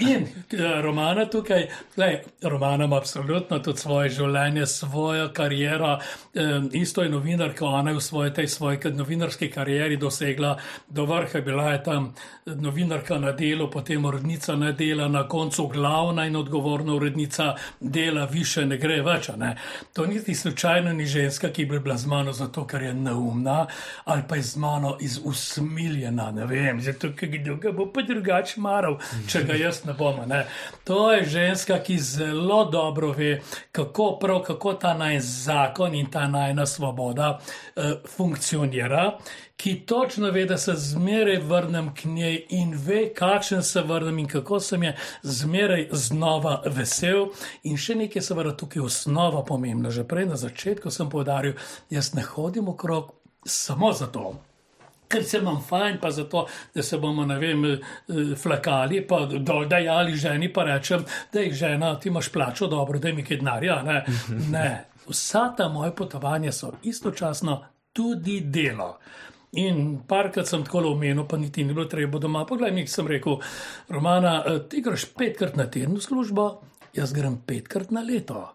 In eh, Romana tukaj, lej, Romana ima absolutno tudi svoje življenje, svojo kariero. Eh, isto je novinarka, ona je v svoji, tej svoji novinarski karieri dosegla do vrha, bila je tam novinarka na delu, potem urednica na dela, na koncu glavna in odgovorna urednica dela, više ne gre več. Ne? To niti slučajno ni ženska, ki bi bila z mano zato, ker je neumna ali pa je z mano iz usmiljena, ne vem, zato ker ga bo pa drugače maral, če ga jaz ne bom. Ne? To je ženska, ki zelo dobro ve, kako prav, kako ta naj zakon in ta najna svoboda eh, funkcionira. Ki točno ve, da se zmeraj vrnem k njej in ve, kakšen se vrnem in kako sem je zmeraj znova vesel. In še nekaj, seveda, tukaj je osnova pomembna. Že prej na začetku sem povdaril, jaz ne hodim okrog samo zato. Ker se imam fajn, pa zato, da se bomo, ne vem, eh, flakali, pa dol dajali ženi, pa rečem, da je žena, ti imaš plačo, dobro, da mi kaj denarja. Ne? ne, vsa ta moja potovanja so istočasno tudi delo. In parkrat sem tako omenil, pa niti ni bilo treba doma. Poglej, mi sem rekel, Romana, eh, ti greš petkrat na teden v službo, jaz grem petkrat na leto.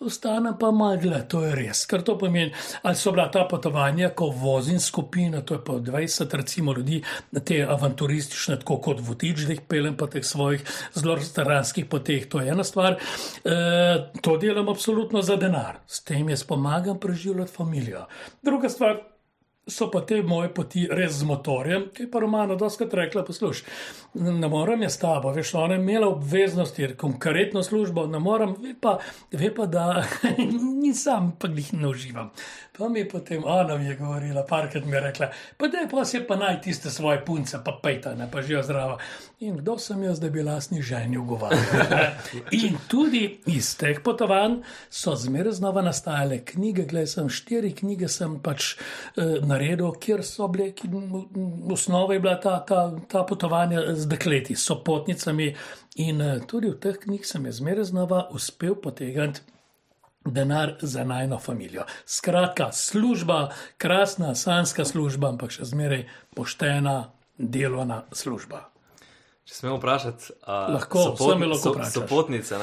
ostanem pa dlje, to je res. Ker to pomeni, ali so bila ta potovanja, ko vozim skupino, to je pa 20 recimo ljudi, te avanturistične, tako kot vodič, da jih pelem po teh svojih zelo staranskih poteh, to je ena stvar. E, to delam absolutno za denar, s tem jaz pomagam preživljati družino. Druga stvar, so pa te moje poti res z motorjem, ki je pa romano doskrat rekla: Poslušaj, ne morem jaz s tabo, veš, ona je imela obveznosti, konkretno službo, ne morem, ve pa, ve pa da nisem, pa jih ne uživam. Pa mi je potem ona mi je govorila, parkrat mi je rekla, pa da je pa se pa naj tiste svoje punce, pa pejta, ne pa živijo zdrava. In kdo sem jaz, da bi lasni ženi ugovarjal? In tudi iz teh potovanj so zmeraj znova nastajale knjige, gledaj, sem štiri knjige sem pač eh, naredil, kjer so bile, v osnovi je bila ta, ta, ta potovanja z dekleti, s potnicami. In eh, tudi v teh knjigah sem zmeraj znova uspel potegniti denar za najno družino. Skratka, služba, krasna, sanska služba, ampak še zmeraj poštena, delovna služba. Če smemo vprašati, lahko so, so potnice,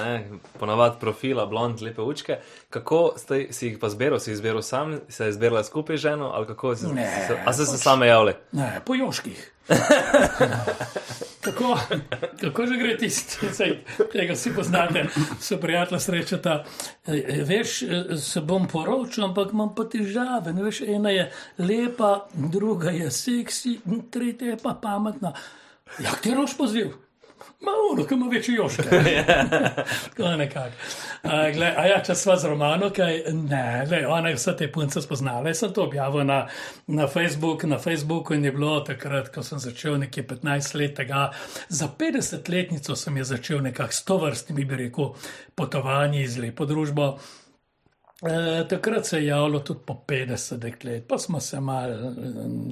ponavadi profila, blond, lepe učke. Kako ste si jih pa zbiral? Si jih zbiral sam, se je zbirala skupaj z ženo ali kako si, ne, se, a ste se same javljali? Ne, po joških. kako, kako že gre tisti, ki ga vsi poznate, so prijatelji srečata. E, e, veš, e, se bom poročil, ampak imam pa težave. Veš, ena je lepa, druga je seksi, tretja je pa pametna. Jak ti roš poziv? Malo, ki ima večji joške. Tako nekako. A ja, če sva z romano, kaj ne, le, ona je vse te punce spoznala. Jaz sem to objavil na, na, Facebook, na Facebooku in je bilo takrat, ko sem začel nekje 15 let tega. Za 50-letnico sem je začel nekako s to vrstnimi, bi rekel, potovanji z lepo družbo. E, takrat se je javilo tudi po 50 let, pa smo se malo e,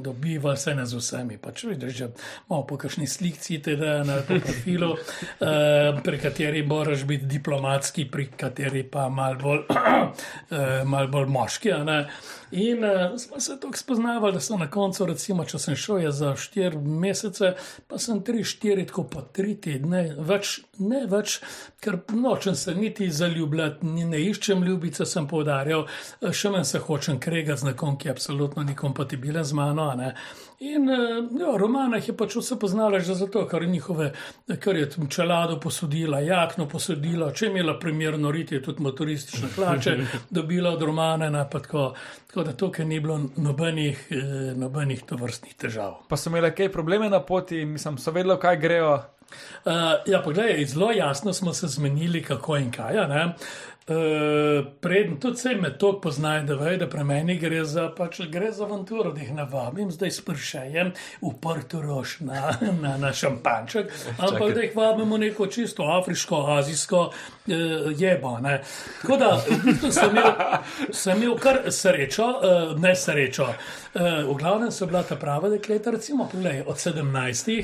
dobivali, vse ne z vsemi. Pač vidiš, že malo po kakšni slikci tega na profilu, e, pri kateri moraš biti diplomatski, pri kateri pa malo bolj, e, mal bolj moški. In uh, smo se tako spoznavali, da sem na koncu, recimo, če sem šel za štiri mesece, pa sem tri, štiri, tako po tri tedne, več, ne več, ker nočem se niti zaljubljati, ni, ne iščem ljubice, sem povdarjal, eh, še manj se hočem kregati z nekom, ki je absolutno ni kompatibilen z mano. In ja, Romana je pač vse poznala že zato, ker, njihove, ker je čelado posodila, jakno posodila, če je imela primerno riti, tudi motoristične plače, dobila od Romana napad da tukaj ni bilo nobenih, eh, nobenih tovrstnih težav. Pa so imeli kaj probleme na poti, mislim, so vedeli, kaj grejo. Uh, ja, poglej, zelo jasno smo se zmenili, kako in kaj. Uh, Uh, Predn tudi se me to poznajo, da ve, da pri meni gre za, pač, gre za avanturo, da jih navabim, zdaj spršajem v Portoroš na, na, na šampanček, ampak da jih vabimo neko čisto afriško, azijsko uh, jebo. Ne. Tako da sem imel, sem imel kar srečo, uh, ne srečo. Uh, v glavnem so bila ta prava dekleta, recimo, pogledaj, od 17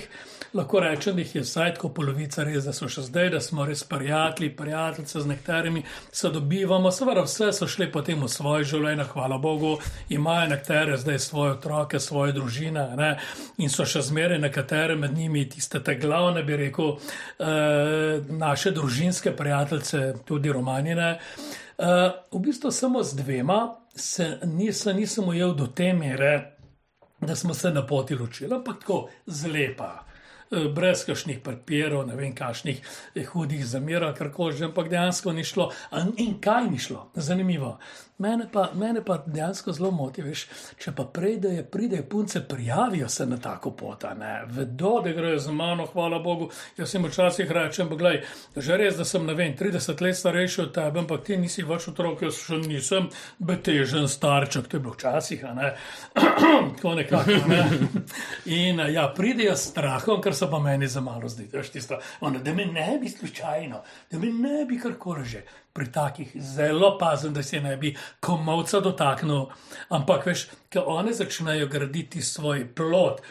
lahko rečem, da jih je vsaj tako polovica res, da so še zdaj, da smo res prijatelji, prijateljice z nekaterimi, se dobivamo, seveda vse so šli potem v svoje življenje, hvala Bogu, imajo nekatere zdaj svoje otroke, svoje družine ne? in so še zmeraj nekatere med njimi tiste te glavne, bi rekel, eh, naše družinske prijateljice, tudi romanjine. Uh, v bistvu samo z dvema se nisem, nisem ujel do te mere, da smo se na poti ločili, ampak tako zlepa. Eh, brez kakšnih papirov, ne vem, kakšnih eh, hudih zamer, kar koli, ampak dejansko ni šlo. In kaj ni šlo? Zanimivo. Mene pa, mene pa dejansko zelo moti, veš, če pa pridejo, pridejo punce, prijavijo se na tako pot, ne vedo, da grejo z mano, hvala Bogu. Jaz jim včasih rečem, poglej, že res, da sem, vem, 30 let starejši od tebe, ampak ti nisi več otrok, jaz še nisem betežen starček, to je bilo včasih, ne, tako nekako. Ne? In ja, pridejo s strahom, ker so pa meni za malo zdi, veš, tisto, ono, da me ne bi slučajno, da me ne bi karkoli že pri takih zelo pazem, da se ne bi komovca dotaknil. Ampak veš, ko oni začnejo graditi svoj plot,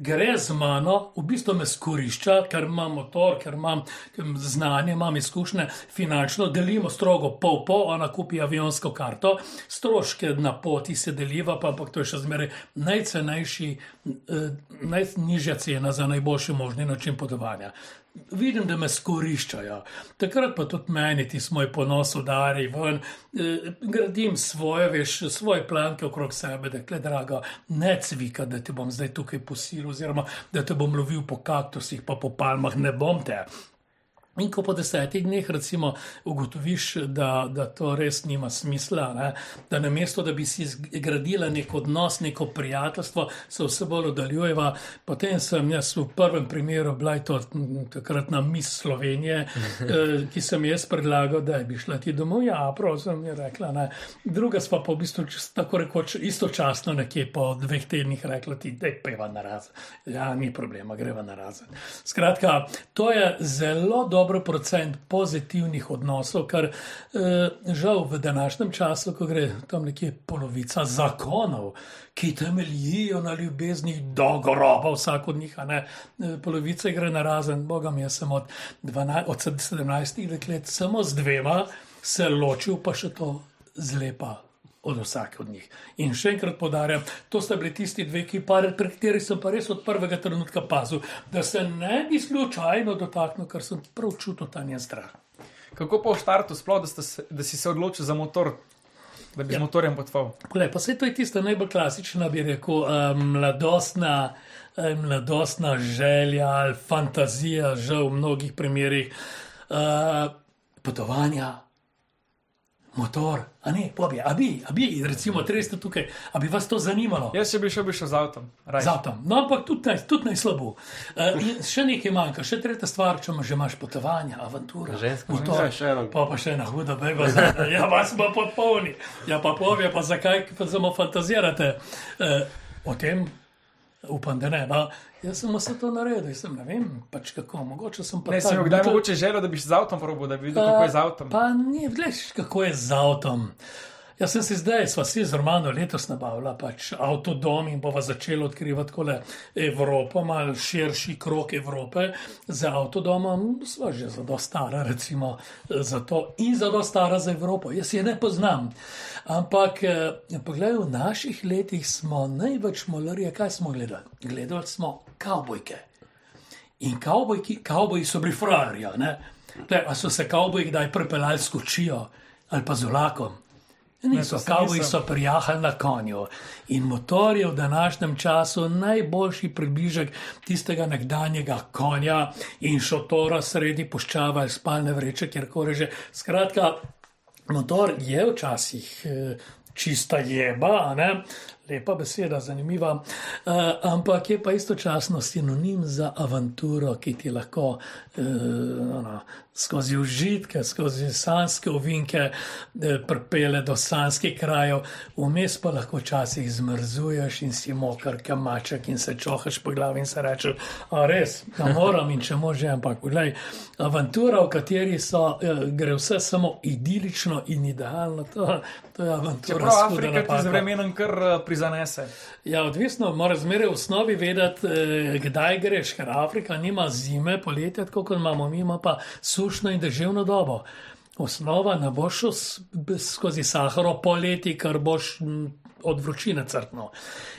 gre z mano, v bistvu me skorišča, ker imam motor, ker imam znanje, imam izkušnje, finančno delimo strogo pol po, ona kupi avionsko karto, stroške na poti se deliva, pa ampak to je še zmeraj najcenejši, eh, najnižja cena za najboljši možni način potovanja. Vidim, da me skoriščajo. Takrat pa tudi meni ti moj ponos udari ven, eh, gradim svoje, veš, svoje planke okrog sebe, da je drago, ne cvika, da te bom zdaj tukaj posilil, oziroma da te bom lovil po kaktusih, pa po palmah, ne bom te. In ko po desetih dneh, recimo, ugotoviš, da, da to res nima smisla, ne? da na mesto, da bi si zgradila nek odnos, neko prijateljstvo, se vse bolj oddaljujeva. Potem sem jaz v prvem primeru bila to takratna mis Slovenije, eh, ki sem jaz predlagal, da bi šla ti domov. Ja, prosim, je rekla. Ne? Druga sva pa v bistvu tako rekoč istočasno nekje po dveh tednih rekla ti, da je peva na razen. Ja, ni problema, greva na razen. Skratka, to je zelo dober procent pozitivnih odnosov, kar eh, žal v današnjem času, ko gre tam nekje polovica zakonov, ki temeljijo na ljubezni do groba, vsak od njih, ne eh, polovica gre na razen, Boga mi, jaz sem od, 12, od 17 deklet samo z dvema se ločil, pa še to zlepa. Od vsake od njih. In še enkrat podarjam, to sta bili tisti dve, ki pa, pri katerih sem pa res od prvega trenutka pazil, da se ne bi slučajno dotaknil, ker sem prav čutil ta njen strah. Kako pa v štartu, sploh, da, ste da si se odločil za motor, da bi Ja. z motorjem potoval? Pa se to je tista najbolj klasična, bi rekel, um, mladostna, um, mladostna želja ali fantazija, žal v mnogih primerih, uh, potovanja. Motor, a ne, pobi, a bi, a bi, recimo, res tukaj, a bi vas to zanimalo? Jaz, bi šel, bi šel z avtom. rajši. Z avtom. No, ampak tudi naj, tudi naj slabo. Uh, in še nekaj manjka, še tretja stvar, če imaš, že imaš potovanja, avantura. Ženska. motor, še eno. Pa pa še ena huda beba, zdaj, ja, vas pa popolni. Ja, pa povje, pa zakaj pa samo fantazirate uh, o tem. Upam, da ne. No, jaz sem vse to naredil, sem ne vem, pač kako, mogoče sem pa Ne, sem tak imel kdaj butel- mogoče željo, da bi z avtom probil, da bi videl, kako je z avtom. Pa ni, veš, kako je z avtom. Jaz sem si zdaj, sva si z Romano letos nabavila pač avtodom in bova začela odkrivati kole Evropo, malo širši krok Evrope z avtodomom. Sva že zelo stara, recimo, za to in zelo stara za Evropo. Jaz je ne poznam. Ampak, eh, poglej, v naših letih smo največ molarije, kaj smo gledali? Gledali smo kavbojke. In kavbojki, kavboji so bili frajerji. a ne? Glej, A so se kavboji kdaj prepeljali s kočijo ali pa z vlakom? Niso, se kavboji niso. so prijahali na konju. In motor je v današnjem času najboljši približek tistega nekdanjega konja in šotora sredi puščava ali spalne vreče, kjerkoli že. Skratka, motor je včasih eh, čista jeba, ne? lepa beseda, zanimiva, uh, ampak je pa istočasno sinonim za avanturo, ki ti lahko uh, no, skozi užitke, skozi sanske ovinke eh, pripele do sanskih krajev, vmes pa lahko včasih zmrzuješ in si mokar kamaček in se čohaš po glavi in se rečeš, a res, da moram in če može, ampak poglej, avantura, v kateri so, eh, gre vse samo idilično in idealno, to, to je avantura. Čeprav hudo Afrika ti z vremenom kar eh, prizanese. Ja, odvisno, moraš zmeraj v osnovi vedeti, kdaj greš, ker Afrika nima zime, poletja, tako kot imamo, mi ima pa sušno in deževno dobo. Osnova ne boš šel s- b- skozi Saharo poleti, ker boš od vročine crkno.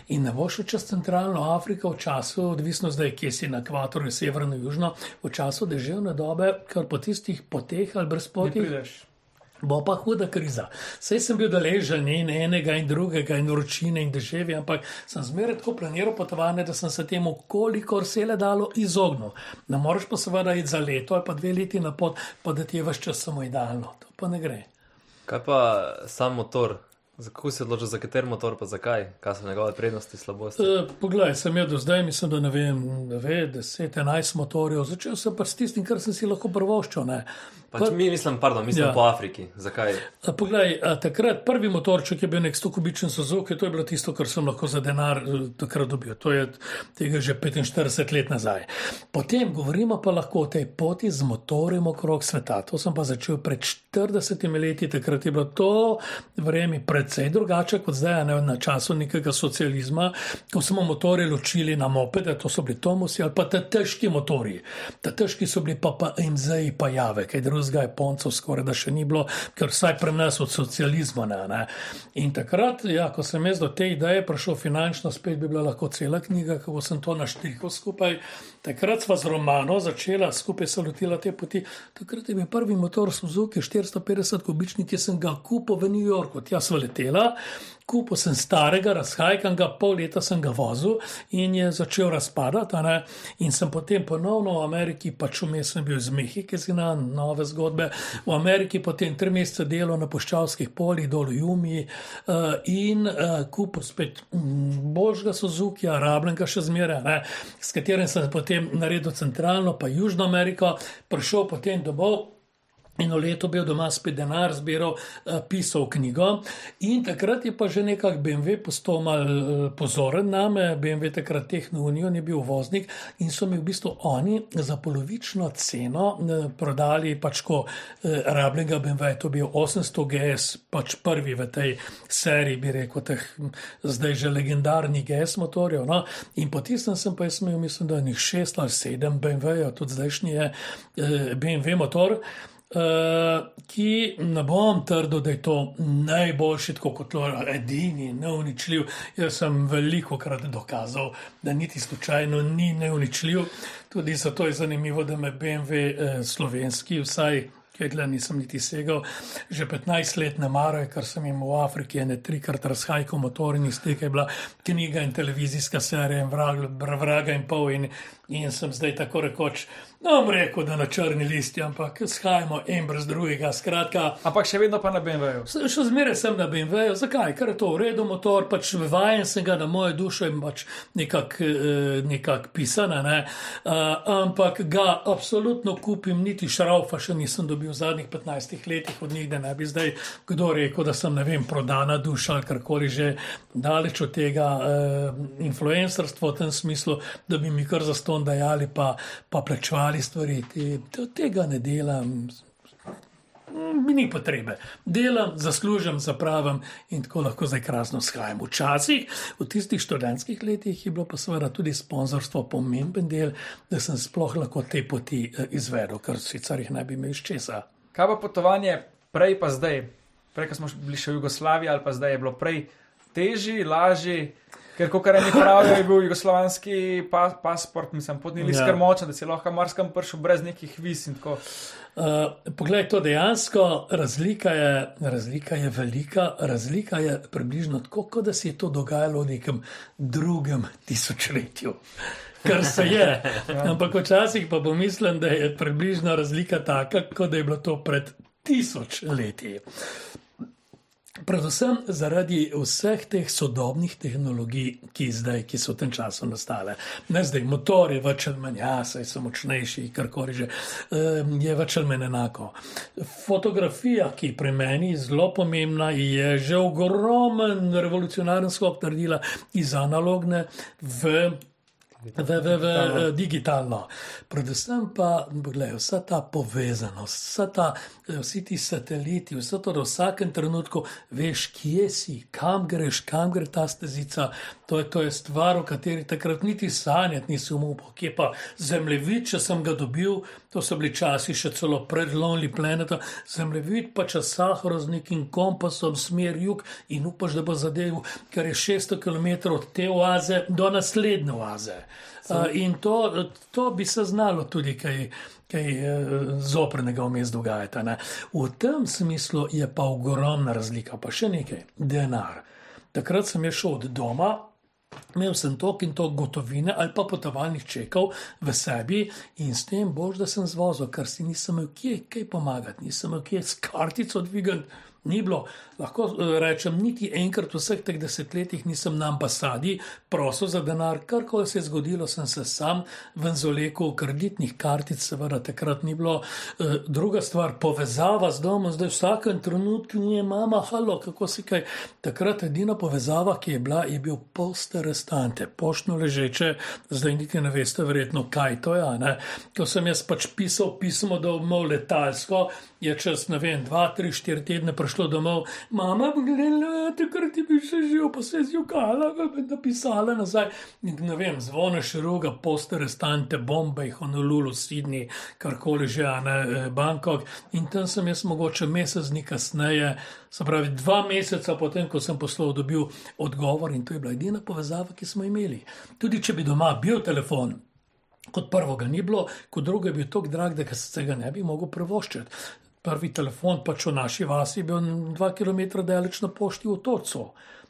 In ne boš šel čez centralno Afriko v času, odvisno zdaj, kje si na ekvatorju, severno, južno, v času deževne dobe, ker po tistih poteh ali brezpotih prideš. Bo pa huda kriza. Sej sem bil deležen in enega in drugega, in vročine in deževja, ampak sem zmeraj tako planiral potovanje, da sem se temu, kolikor se le dalo, izognil. Ne moreš pa seveda iti za leto ali pa dve leti na pot, pa da ti je vse čas samo idealno. To pa ne gre. Kaj pa sam motor? Kako si odločil, za kater motor, pa zakaj? Kaj so njegove prednosti, slabosti? E, poglej, sem jaz do zdaj, mislim, da ne vem, 9, 10, 11 motorjev. Začel sem pa s tistim, kar sem si lahko prvoščil. ne. Pač mi, mislim, pardon, mislim Ja. po Afriki. Zakaj? A Poglej, a takrat prvi motorček je bil nek 100 kubičen Suzuki, to je bilo tisto, kar sem lahko za denar eh, takrat dobil. To je tega že 45 let nazaj. Potem govorimo pa lahko o tej poti z motorjem okrog sveta. To sem pa začel pred 40 leti, takrat je bilo to vreme precej drugače kot zdaj, ne, na času nekega socializma, ko smo motorje ločili na mopede, to so bili Tomusi ali pa te težki motori. Te težki so bili pa, pa MZ-ji, pa jave, kaj drugega je poncev skoraj da še ni bilo, ker vsaj pri nas od socializma ne. ne. In takrat, ja, ko sem jaz do te ideje prišel finančno, spet bi bila lahko cela knjiga, kako sem to naštrihal skupaj. Takrat sva z Romano začela, skupaj se lotila te poti. Takrat je bil prvi motor Suzuki 450 kubičnik, ki sem ga kupil v New Yorku. Tja sva letela, kupil sem starega, razhajkanga, pol leta sem ga vozil in je začel razpadati. In sem potem ponovno v Ameriki, pač vmes sem bil iz Mehike, znan, nove zgodbe. V Ameriki potem tri mesece delal na poščavskih poljih, dol v Jumi uh, in uh, kupil spet mm, božga Suzuki, rabljenega še zmeraj, ne, s katerim sem potem naredil centralno, pa Južno Ameriko, prišel potem domov. Eno leto bil doma spet denar, zbiral, eh, pisal knjigo. In takrat je pa že nekako BMW postal mal eh, pozoren na me, BMW takrat Tehno Unijo je bil voznik in so mi v bistvu oni za polovično ceno eh, prodali pač ko rabljenega BMW, to je bil 800 GS, pač prvi v tej seriji, bi rekel, teh hm, zdaj že legendarnih GS motorjev. No? In po tistem sem pa jaz imel, mislim, da njih šest ali sedem BMW-jev, tudi zdajšnji je BMW motor. Uh, ki ne bom trdil, da je to najboljši, tako kot to edini, neuničljiv. Jaz sem veliko krat dokazal, da niti slučajno ni neuničljiv. Tudi zato je zanimivo, da me BMW eh, slovenski, vsaj Kedla nisem niti segal, že 15 let ne marajo, ker sem jim v Afriki ene trikrat razhajal motor in iz tega je bila knjiga in televizijska serija in vrag, vraga in pol in, in sem zdaj tako rekoč, no, rekel, da na črni listi, ampak shajamo en brez drugega, skratka. Ampak še vedno pa na BMW-ju. S- Še zmeraj sem na BMW-ju, zakaj? Ker je to v redu motor, pač vajen sem ga na mojo dušo in pač nekako eh, nekak pisana, ne? uh, ampak ga absolutno kupim, niti šraufa še nisem dobil v zadnjih 15 letih od njih, da ne bi zdaj kdo rekel, da sem vem, prodana duša ali karkoli že daleč od tega uh, influencerstva v tem smislu, da bi mi kar za ston dajali pa, pa plačevali stvari. Te, tega ne delam. Mi ni potrebe. Delam, zaslužim, zapravim in tako lahko zdaj krasno shajam. Včasih, v tistih študentskih letih, je bilo pa seveda tudi sponzorstvo pomemben del, da sem sploh lahko te poti eh, izvedel, ker sicer jih ne bi imel iz česa. Kaj pa potovanje prej pa zdaj? Prej, ko smo bili še v Jugoslaviji, ali pa zdaj je bilo prej težje, lažje. Ker, kot kar eni pravijo, je bil jugoslovanski pa, pasport, mislim, potni list Ja. kar močen, da si lahko marsikam prišel brez nekih vis in tako. Uh, poglej, to dejansko razlika je, razlika je velika, razlika je približno tako, kot da se je to dogajalo v nekem drugem tisočletju. Kar se je. Ampak včasih pa pomislim, da je približno razlika taka, kot da je bilo to pred tisoč leti. Predvsem zaradi vseh teh sodobnih tehnologij, ki, zdaj, ki so v tem času nastale. Ne zdaj, motor je več ali manj, ja, saj so močnejši, karkoli že, je več ali manj enako. Fotografija, ki je pri meni zelo pomembna, je že ogromen revolucionaren skok naredila iz analogne v V, v, v digitalno. Predvsem pa, gledaj, vsa ta povezanost, vsa ta, eh, vsi ti sateliti, vse to, da v vsakem trenutku veš, kje si, kam greš, kam gre ta stezica. To je, to je stvar, o kateri takrat niti sanjati nisem upal. Kje pa zemljevid, če sem ga dobil, to so bili časi še celo pred Lonely Planetom, zemljevid pa časahro z nekim kompasom, smer jug in upaš, da bo zadev, ker je 600 km od te oaze do naslednje oaze. Uh, in to, to bi se znalo tudi kaj, kaj eh, zoprnega vmes dogajati. Ne? V tem smislu je pa ogromna razlika, pa še nekaj, denar. Takrat sem je šel od doma. Imel sem tok in tok gotovine ali pa potovalnih čekov v sebi in s tem bož, da sem zvozil, ker si nisem imel kje kaj pomagati, nisem imel kje s kartico dvigati. Ni bilo, lahko eh, rečem, niti enkrat v vseh teh desetletjih nisem na ambasadi prosil za denar, karkoli se je zgodilo, sem se sam ven zolekel, kreditnih kartic, seveda takrat ni bilo. Eh, Druga stvar, povezava z domom, zdaj v vsakem trenutku ni mama, halo, kako si kaj. Takrat edina povezava, ki je bila, je bil poste restante, poštno ležeče, zdaj niti ne veste verjetno, kaj to je. a Ne? Ko sem jaz pač pisal pismo domov letalsko, je čez, ne vem, dva, tri, štiri tedne prišel prišlo domov, mama, gledaj, takrat ti bi še živel, pa se je zjokala, bi napisala nazaj. In ne vem, zvoneš roga, poste restante, Bombay, Honolulu, Sydney, karkoli že, ne eh, Bangkok. In tam sem jaz mogoče mesec dni kasneje, se pravi dva meseca potem, ko sem poslal, dobil odgovor in to je bila edina povezava, ki smo imeli. Tudi če bi doma bil telefon. Kot prvo ga ni bilo, kot drugo je bil tako drag, da se ga ne bi mogel privoščiti. Prvi telefon pač v naši vasi je bil dva km daleč na pošti v Tocu.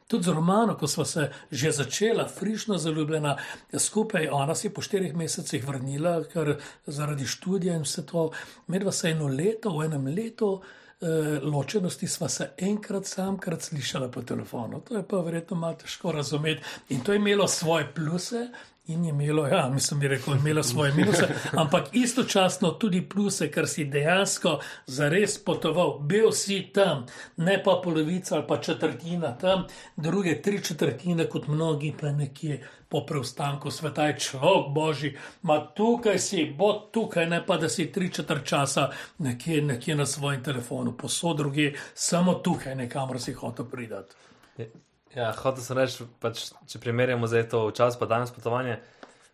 Tudi z Romano, ko smo se že začela, frišno zaljubljena skupaj, ona se je po štirih mesecih vrnila, ker zaradi študija in vse to. Medva se eno leto, v enem letu eh, ločenosti sva se enkrat samkrat slišala po telefonu. To je pa verjetno malo težko razumeti. In to je imelo svoje pluse. In je imelo, ja, mislim, bi rekel, imelo svoje minuse, ampak istočasno tudi pluse, ker si dejansko zares potoval, bil si tam, ne pa polovica ali pa četrtina tam, druge tri četrtine, kot mnogi, pa nekje po preostanku sveta. Je človek božji, ma tukaj si, bo tukaj, ne pa da si tri četrt časa nekje, nekje na svojem telefonu, posod druge, samo tukaj, nekamor si hotel pridati. Ja, hotel sem reči, pač, če primerjamo zdaj to čas, pa danes potovanje.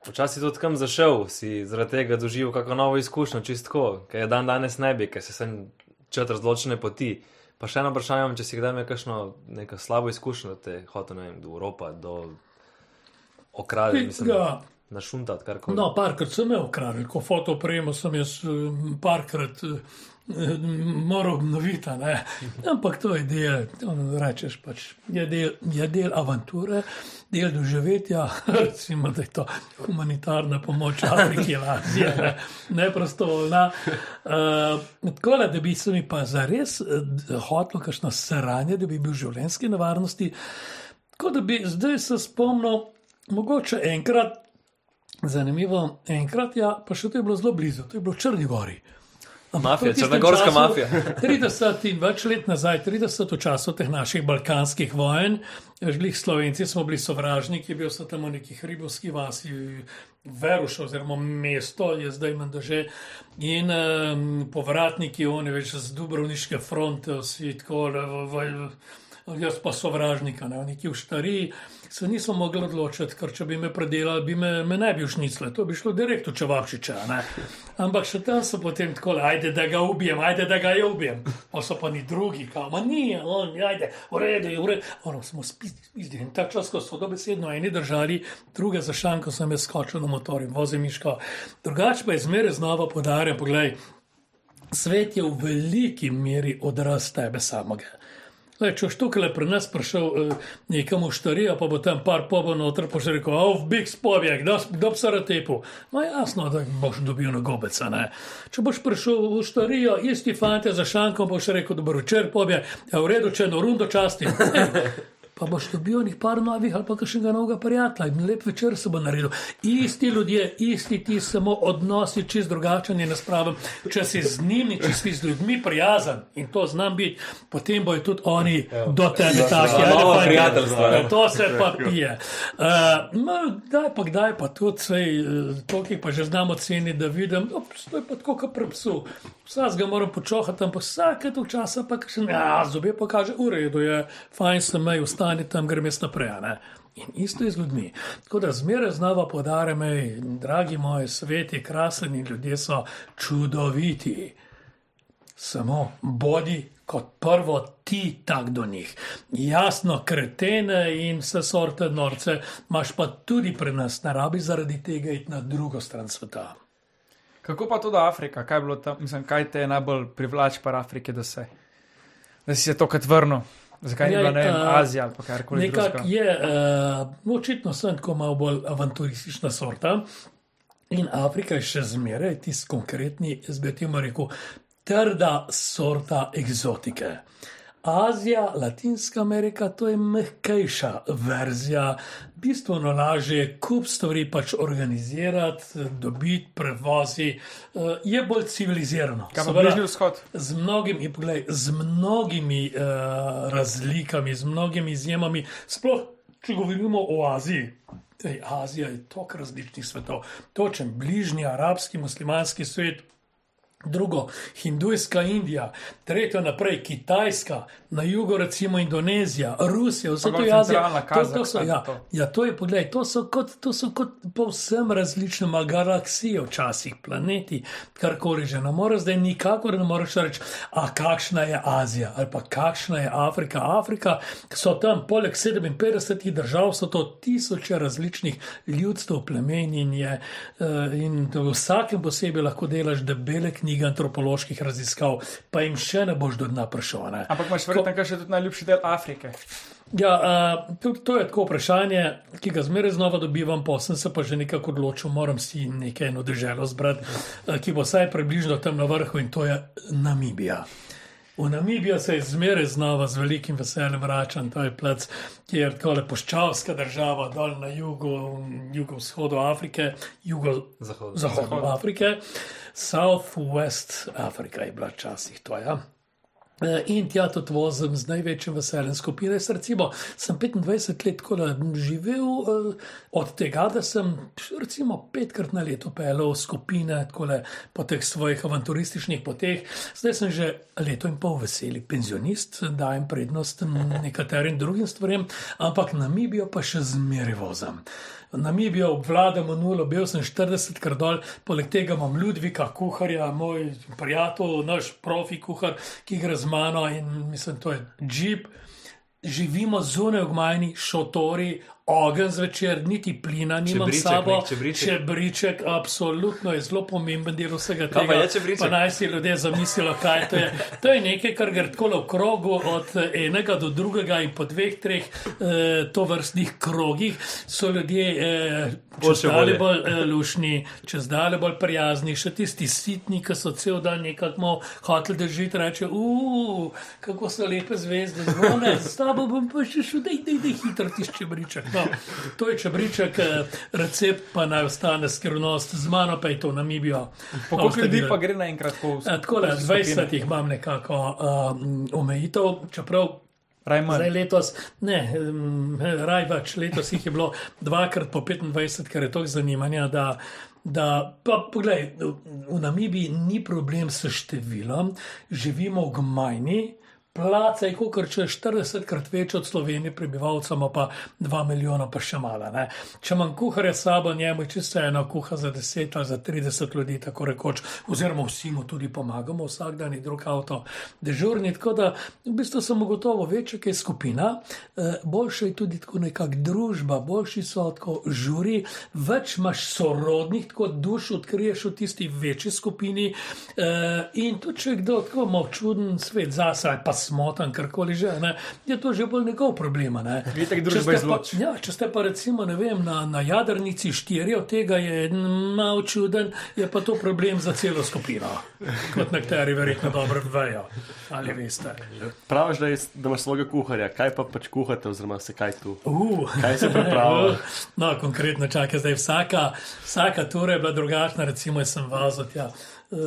Včasih tudi kam zašel, si zaradi tega doživel kako novo izkušnjo, čistko, ker je dan danes ne bi, ker se sem četrt zločene poti. Pa še eno vprašanje, če si kdaj imel kakšno neko slabo izkušnjo, da te hotel, ne vem, do Evropa, do okraja, mislim, Ja. našuntati, karkoli. No, parkrat sem imel ukradel, ko fotopremo sem jaz eh, parkrat eh, eh, moral obnoviti, ne. ampak to je del, rečeš pač, je del, je del avanture, del doživetja, recimo, da je to humanitarna pomoč Afriki, Azije, ne, neprostovoljna. Uh, tako da, da bi se mi pa zares uh, hotel kakšno sranje, da bi bil v življenjski nevarnosti, kot da bi zdaj se spomnil, mogoče enkrat, Zanimivo, enkrat, ja, pa še to je bilo zelo blizu, to je bilo v Črni Gori. Ampak Mafija, črnogorska času, mafija. 30 in več let nazaj, 30 v času teh naših balkanskih vojen, žlih Slovenci smo bili sovražniki, bil sem tam v neki hribovski vasi, Veruš oziroma mesto je zdaj menda že. In um, povratniki, oni več z Dubrovniške fronte, vsi tako, jaz pa sovražnika, ne, neki v štariji, se nismo mogli odločiti, ker če bi me predelali, bi me, me ne bi všnicle, to bi šlo direkt v Čevapčiča. Ne. Ampak še tam so potem tako, ajde, da ga ubijem, ajde, da ga je ubijem. Pa so pa ni drugi, kao, ma ni, on, ajde, v redu. Ono smo spizdi. In ta čas, ko so dobesedno eni držali, druge za šanko sem jaz skočil na motor in vozim miško. Drugače pa je zmeraj znova podarjam, pogledaj, svet je v veliki meri odraz tebe samega. Le, če boš tukaj pri nas prišel eh, nekam v štarijo, pa bo tam par pobo noter, pa še rekel, oh, big spobjek, kdo bi se ratepu. No, jasno, da boš dobil na gobeca. Ne? Če boš prišel v štarijo, isti fante za šankom, boš rekel, dobro, čer pobjek, ja, v redu, če no rundo časti. Pa boš dobil nekaj par novih ali pa kakšnega novega prijatelja in lep večer se bo naredil. Isti ljudje, isti ti, samo odnosi čist drugačen je naspraven. Če si z njimi, če si z ljudmi prijazen in to znam biti, potem bojo tudi oni do tebe taki. Ja, To se pa pije. Uh, no, daj pa kdaj pa tudi, sej, uh, toliko pa že znamo ceniti, da vidim, no, to je pa tako kot pri psu. Vsak ga moram počohati, ampak vsake to časa pa še ne, ja, zobe pa kaže, v redu je, fajn sem mej, ostani tam, grem jaz naprej. Ne? In isto je z ljudmi. Tako da zmeraj znova podarjam, dragi moji, svet je krasen in ljudje so čudoviti. Samo bodi kot prvo ti tak do njih. Jasno, kretene in vse sorte norce imaš pa tudi pri nas, ne rabi zaradi tega iti na drugo stran sveta. Kako pa tudi Afrika? Kaj, tam, mislim, kaj te je najbolj privlači par Afrike, da, da si se tokrat vrnil? Zakaj Ja, ni bila ne vem, eh, Azija ali karkoli Nekako je, uh, očitno sem tako malo bolj avanturistična sorta. In Afrika je še zmeraj tisti konkretni, jaz bi temu rekel, trda sorta eksotike. Azija, Latinska Amerika, to je mehkejša verzija, bistveno lažje, kup stvari pač organizirati, dobiti, prevozi, eh, je bolj civilizirano. Kaj pa Bližnji vzhod? z mnogimi, poglej, z mnogimi uh, razlikami, z mnogimi izjemami, sploh če govorimo o Aziji. Ej, Azija je toliko različnih svetov, točen bližnji arabski, muslimanski svet. Drugo hindujska Indija, tretjo naprej Kitajska, na jugu recimo Indonezija, Rusija, vse to je Azija. centralna To, to so, ja, to. ja, to je, poglej, to so kot, to so kot povsem različne galaksije, včasih planeti, karkoli že. Ne moreš zdaj nikakor ne moreš reči, a kakšna je Azija ali pa kakšna je Afrika. Afrika so tam, poleg 57 držav, so to tisoče različnih ljudstv, plemen in, je, eh, in v vsakem posebej lahko delaš debele knjige antropoloških raziskav, pa jim še ne boš do dna prišel. ne. Ampak imaš verjetno še tudi najljubši del Afrike. Ja, uh, to, to je tako vprašanje, ki ga zmeraj znova dobivam, pa sem se pa že nekako odločil, moram si nekaj eno državo zbrati, uh, ki bo vsaj približno tam na vrhu in to je Namibija. V Namibijo se zmeraj znova z velikim veseljem vračam, to je plac, ki je tako lepoščavska država, dol na jugu, jugovzhodu Afrike, Zahodu. jugozahodu Afrike, Southwest Afrika je bila včasih to, ja. Eh, In tja tudi vozim z največjim veseljem skupine. Recimo, sem 25 let tako živel eh, od tega, da sem recimo petkrat na leto pelal skupine takole po teh svojih avanturističnih poteh. Zdaj sem že leto in pol veseli penzionist, dajem prednost nekaterim drugim stvarem, ampak Namibijo pa še zmeraj vozim. Namibijo obvladamo nulo, bil sem 40 krat dol, poleg tega imam Ludvika, kuharja, moj prijatelj, naš profi kuhar, ki gre z mano in mislim, to je jeep. Živimo zunaj v gmajni, šotori, ogenj zvečer, niti plina nimam Čebriček, sabo. nek čebriček. čebriček, absolutno je zelo pomemben del vsega Kaj pa tega. je čebriček? Pa naj si ljudje zamislijo, kaj to je. To je nekaj, kar gre tako v krogu od enega do drugega in po dveh, treh eh, to vrstnih krogih so ljudje eh, Boljše čez dalje volje. bolj eh, lušni, čez dalje bolj prijazni, še tisti sitni, ki so cel dan nekako hoteli držati, reče, uf, kako so lepe zvezde, zvone, s tabo bom pa še šel, dej, dej hitro tisti čebriček. No, to je čebriček, eh, recept pa naj ostane skrivnost, z mano pa je to Namibijo. Koliko ljudi pa gre naenkrat po Ja, Tako da 20 jih imam nekako um, omejitev, čeprav zdaj Rajman. letos, ne, um, raj več, letos jih je bilo dvakrat po 25, ker je toliko zanimanja. Da, da, pa, poglej, v Namibiji ni problem s številom, živimo v Gmajni. Placa je kot če 40 krat več od Slovenije, prebivalcev pa 2 milijona, pa še malo. Ne? Če imam kuharja sabo, njemu je čisto eno kuha za 10 ali za 30 ljudi, tako rekoč, oziroma vsi mu tudi pomagamo, vsak dan je drug avto dežurni. Tako da v bistvu sem ugotovil, večja je skupina, eh, boljša je tudi tako nekakšna družba, boljši so tako žuri, več imaš sorodnih, tako duš odkriješ v tisti večji skupini. eh, In tudi če je kdo tako malo čuden svet zase, pa smotan, karkoli že, ne, je to že bolj njegov problem. ne. Če ste pa-. Ja, če ste pa recimo ne vem, na, na jadrnici štiri, od tega je en malo čuden, je pa to problem za celo skupino. Kot nekateri verjetno dobro vejo. Ali veste. Praviš, da, je, da imaš svojega kuharja, kaj pa pač kuhate, oziroma se kaj tu? Uh. Kaj se pripravlja? No, konkretno čakaj, zdaj vsaka, vsaka tura je bila drugačna, recimo jaz sem vazil tja. Uh,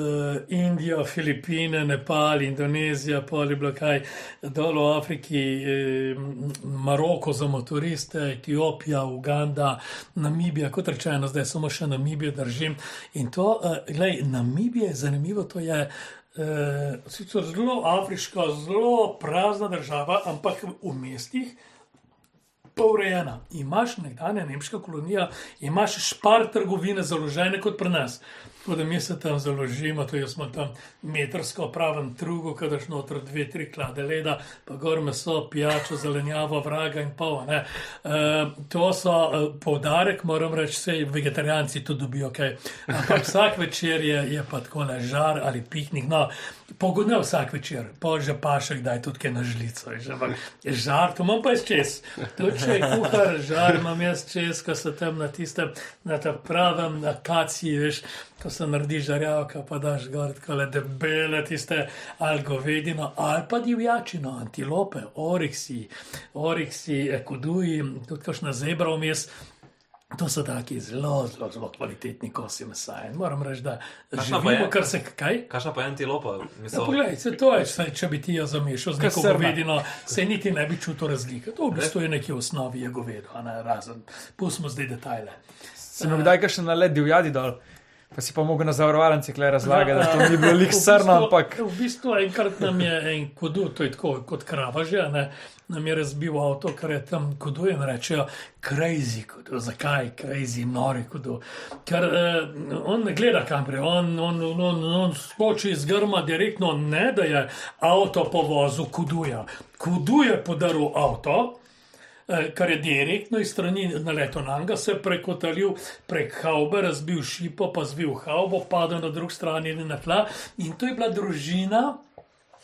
Indijo, Filipine, Nepal, Indonezija, pol je bilo kaj dol v Afriki, eh, Maroko za motoriste, Etiopija, Uganda, Namibija, kot rečeno, zdaj samo še Namibijo držim. In to, uh, gledaj, Namibija je zanimivo, to je uh, sicer zelo afriška, zelo prazna država, ampak v mestih pa urejena. Imaš nekdanja nemška kolonija, imaš špar trgovine založene kot pri nas. Tako da mi se tam založimo, jaz smo tam metrsko pravem trugu, kadaš noter dve, tri klade leda, pa gor meso, pijačo, zelenjavo, vraga in pol. ne. E, to so e, poudarek, moram reči, vse vegetarijanci to dobijo, kaj. Ampak vsak večer je, je pa tako le žar ali piknik. No, Pogodne vsak večer, pol že pa še kdaj tudi kaj na žlico. je že, je Žar, to imam pa jaz čez. Tudi če je kuhar, žar imam jaz čez, ko so tam na tistem, na tem pravem akaciji, veš, ko se naredi žarjavka, pa daš gor tako le debele tiste ali govedino, ali pa divjačino, antilope, oriksi, oriksi, koduji, tudi kakšna zebra vmes. To so taki zelo, zelo, zelo kvalitetni kosi mesa. In moram reči, da živimo, kar se kaj. Kakšna pa je antilopa? Ja, Misel, poglej, se to je, saj, če bi ti jo zamešal z neko govedino, se niti ne bi čutil razlike. To v bistvu je nekje v osnovi je govedo, a ne razen. Pustimo zdaj detajle. Se mi kdaj še na led divjadi dol. Pa si pa mogel na zavarovalnici kle razlagati, da Ja, to ni bilo bistvu- srno, ampak V bistvu enkrat nam je en kodu, to je tako kot krava že, ne, nam je razbil avto, ker je tam kodu in rečejo, crazy kodu, zakaj crazy, nori kodu. Ker eh, on ne gleda kamere, on, on, on, on, on skoči iz grma direktno, ne da je avto povozil koduja. Kudu je podaril avto. Eh, kar je direktno iz strani naletel na njega, se prekotalil prek haube, razbil šipo, pa zvil haubo, padel na drugi strani in na tla. In to je bila družina.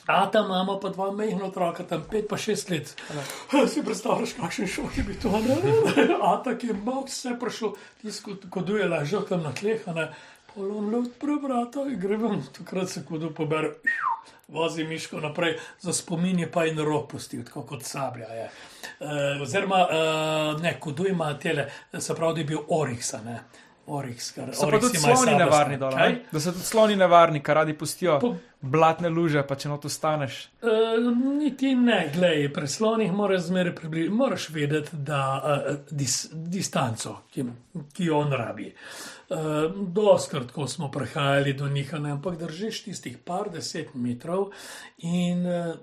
A ta mama pa dva mehna otroka, tam pet pa šest let. Ha, Si predstavljaš, kakšen šok je bil to? ne? A tak je mal vse prišel, tisto koduje ležal tam na tleh, a ne. Polon lut prebrata in gremo, takrat se kodu pobere, vozi miško naprej, za spominje pa in rok pustil, tako kot sablja je. Uh, oziroma, uh, ne, kodu ima tele, se pravi, da je bil Oriks, a ne. Oriks, kar so pa Oryx tudi sloni sablasto. nevarni dol. Kaj? ne? Da so tudi sloni nevarni, kar radi pustijo Po- blatne luže, pa če not ostaneš. Uh, niti ne, gledaj, pri slonih moraš zmeraj približati, moraš vedeti, da uh, dis, distanco, ki, ki jo on rabi. Uh, Doskrat, ko smo prehajali do njih, ampak držiš tistih par deset metrov in uh,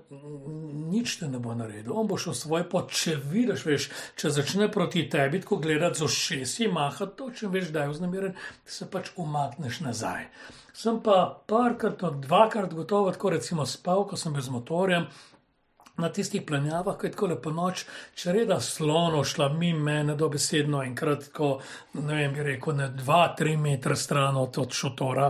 nič te ne bo naredil. On bo šel svoj pot, če vidiš, veš, če začne proti tebi, ko gledati z ošesi, maha to, če veš, da je vznemiren, se pač umakneš nazaj. Sem pa parkrat, dvakrat gotovo tako recimo spal, ko sem bil z motorjem. Na tistih planjavah, ko je tako lepo noč, če reda slono šla mimo mene, dobesedno enkrat, ko ne vem, bi rekel, ne dva, tri metre stran od, šotora.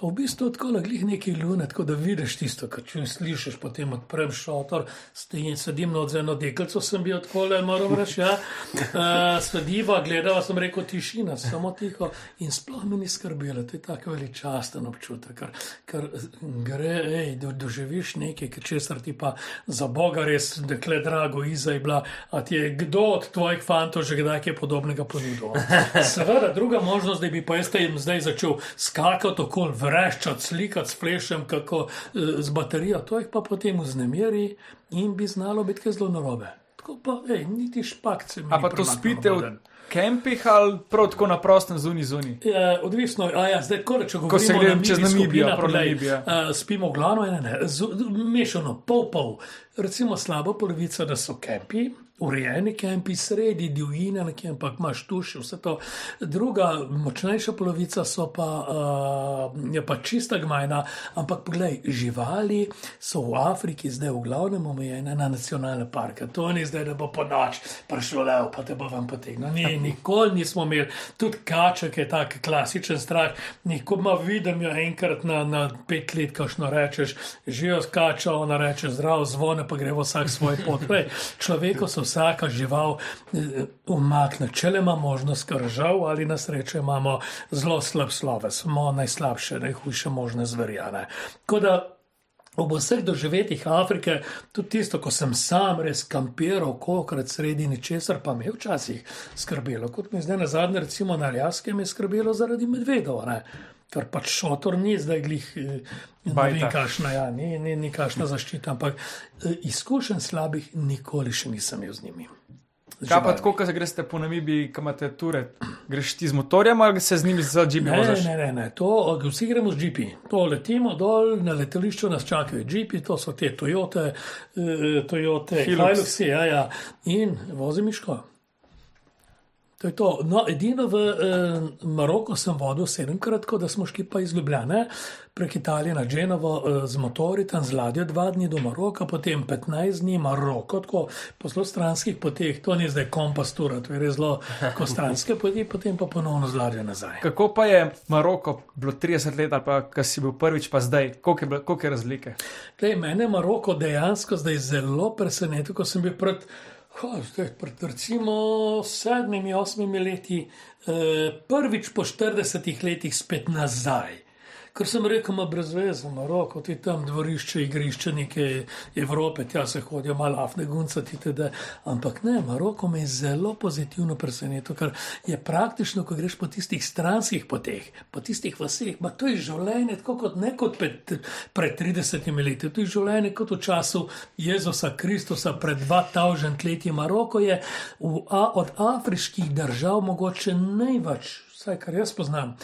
V bistvu tako leglih neki lune, tako da vidiš tisto, kar če slišiš, potem odprem šotor, stojim, sedim na odzeno deklico, sem bil tako le, moram reči, ja. Uh, sediva, gledava, sem rekel, tišina, samo tiho in sploh me ni skrbelo, to je tako veličasten občutek, ker, ker gre, ej, do, doživiš nekaj, česar ti pa za Boga res, dekle drago, Iza je bila, a ti je kdo od tvojih fantov že kdaj kaj podobnega ponudil. Seveda, druga možnost, da bi pa jaz jim zdaj začel skakati okoli, vreščati, slikati s flešem, kako eh, z baterijo, to jih pa potem vznemiri in bi znalo biti zelo narobe. Tako pa, ej, niti špakce. A pa to spite v kempih ali prav tako na prostem zunaj zunaj. Ja, odvisno, a ja, zdaj, ko, če govorimo se gledam čez Namibijo, Namibija. a, spimo glavno, ne, ne, z, mešano, pol pol. Recimo slaba polovica, da so kempi, urejeni kempi, sredi divjine, nekje, ampak imaš tuši, vse to. Druga, močnejša polovica so pa, uh, je pa čista gmajna, ampak poglej, živali so v Afriki zdaj v glavnem omejene na nacionalne parke. To ni zdaj, da bo po noč prišlo levo, pa te bo vam potegnil. Ni, nikoli nismo imeli, tudi kaček je tak klasičen strah. Nikoli ma vidim jo enkrat na, na pet let, kakšno rečeš, živijo kača, ona reče zdrav, zvone pa gre vsak svoj pot. Lej, človeku se vsaka žival eh, umakne, če le ima možnost, kar žal ali na srečo imamo zelo slab sloves, smo najslabše, najhujše možne zverjane. Tako da Ob vseh doživetjih Afrike, tudi tisto, ko sem sam res kampiral, kolikrat sredi ničesar, pa me je včasih skrbelo. Kot mi zdaj na zadnje, recimo na Aljaske, me je skrbelo zaradi medvedov, ne? Ker pač šotor ni zdaj glih, eh, ne vem, kašna, ja, ni, ni, ni kašna zaščita, ampak eh, izkušenj slabih nikoli še nisem imel z njimi. Kaj pa tako, ko se greste po Namibiji, kam imate ture, greš ti z motorjem ali se z njimi za džipi Ne, voziš? ne, ne, ne, to vsi gremo z džipi. To letimo dol, na letališču nas čakajo džipi, to so te Toyote, eh, Toyote, Hilux. Hiluxi, ja, ja, in vozi miško. To je to. No, edino v eh, Maroku sem vodil sedemkrat, da smo šli pa iz Ljubljane prek Italije na Genovo eh, z motori, tam z ladjo dva dni do Maroka, potem 15 dni Maroko, tako po zelo stranskih poteh, to ni zdaj kompas tura, to je res zelo ko stranske poti, potem pa ponovno z ladjo nazaj. Kako pa je Maroko bilo 30 let ali pa, ko si bil prvič, pa zdaj, koliko je, bilo- koliko je razlike? Glej, mene Maroko dejansko zdaj zelo presenetil, ko sem bil pred, oh, zdaj, pred recimo sedmimi, osmimi leti, eh, prvič po 40 letih spet nazaj. Ker sem rekel, ima brez veze, Maroko, ti tam dvorišče, igrišče neke Evrope, tja se hodijo malo afne guncati, tede. ampak ne, Maroko me je zelo pozitivno presenetil, ker je praktično, ko greš po tistih stranskih poteh, po tistih vaseh, ma to je življenje tako kot ne kot pred, pred 30 leti, to je življenje kot v času Jezusa Kristusa pred 2000 leti. Maroko je v, a, od afriških držav mogoče največ vsaj kar jaz poznam,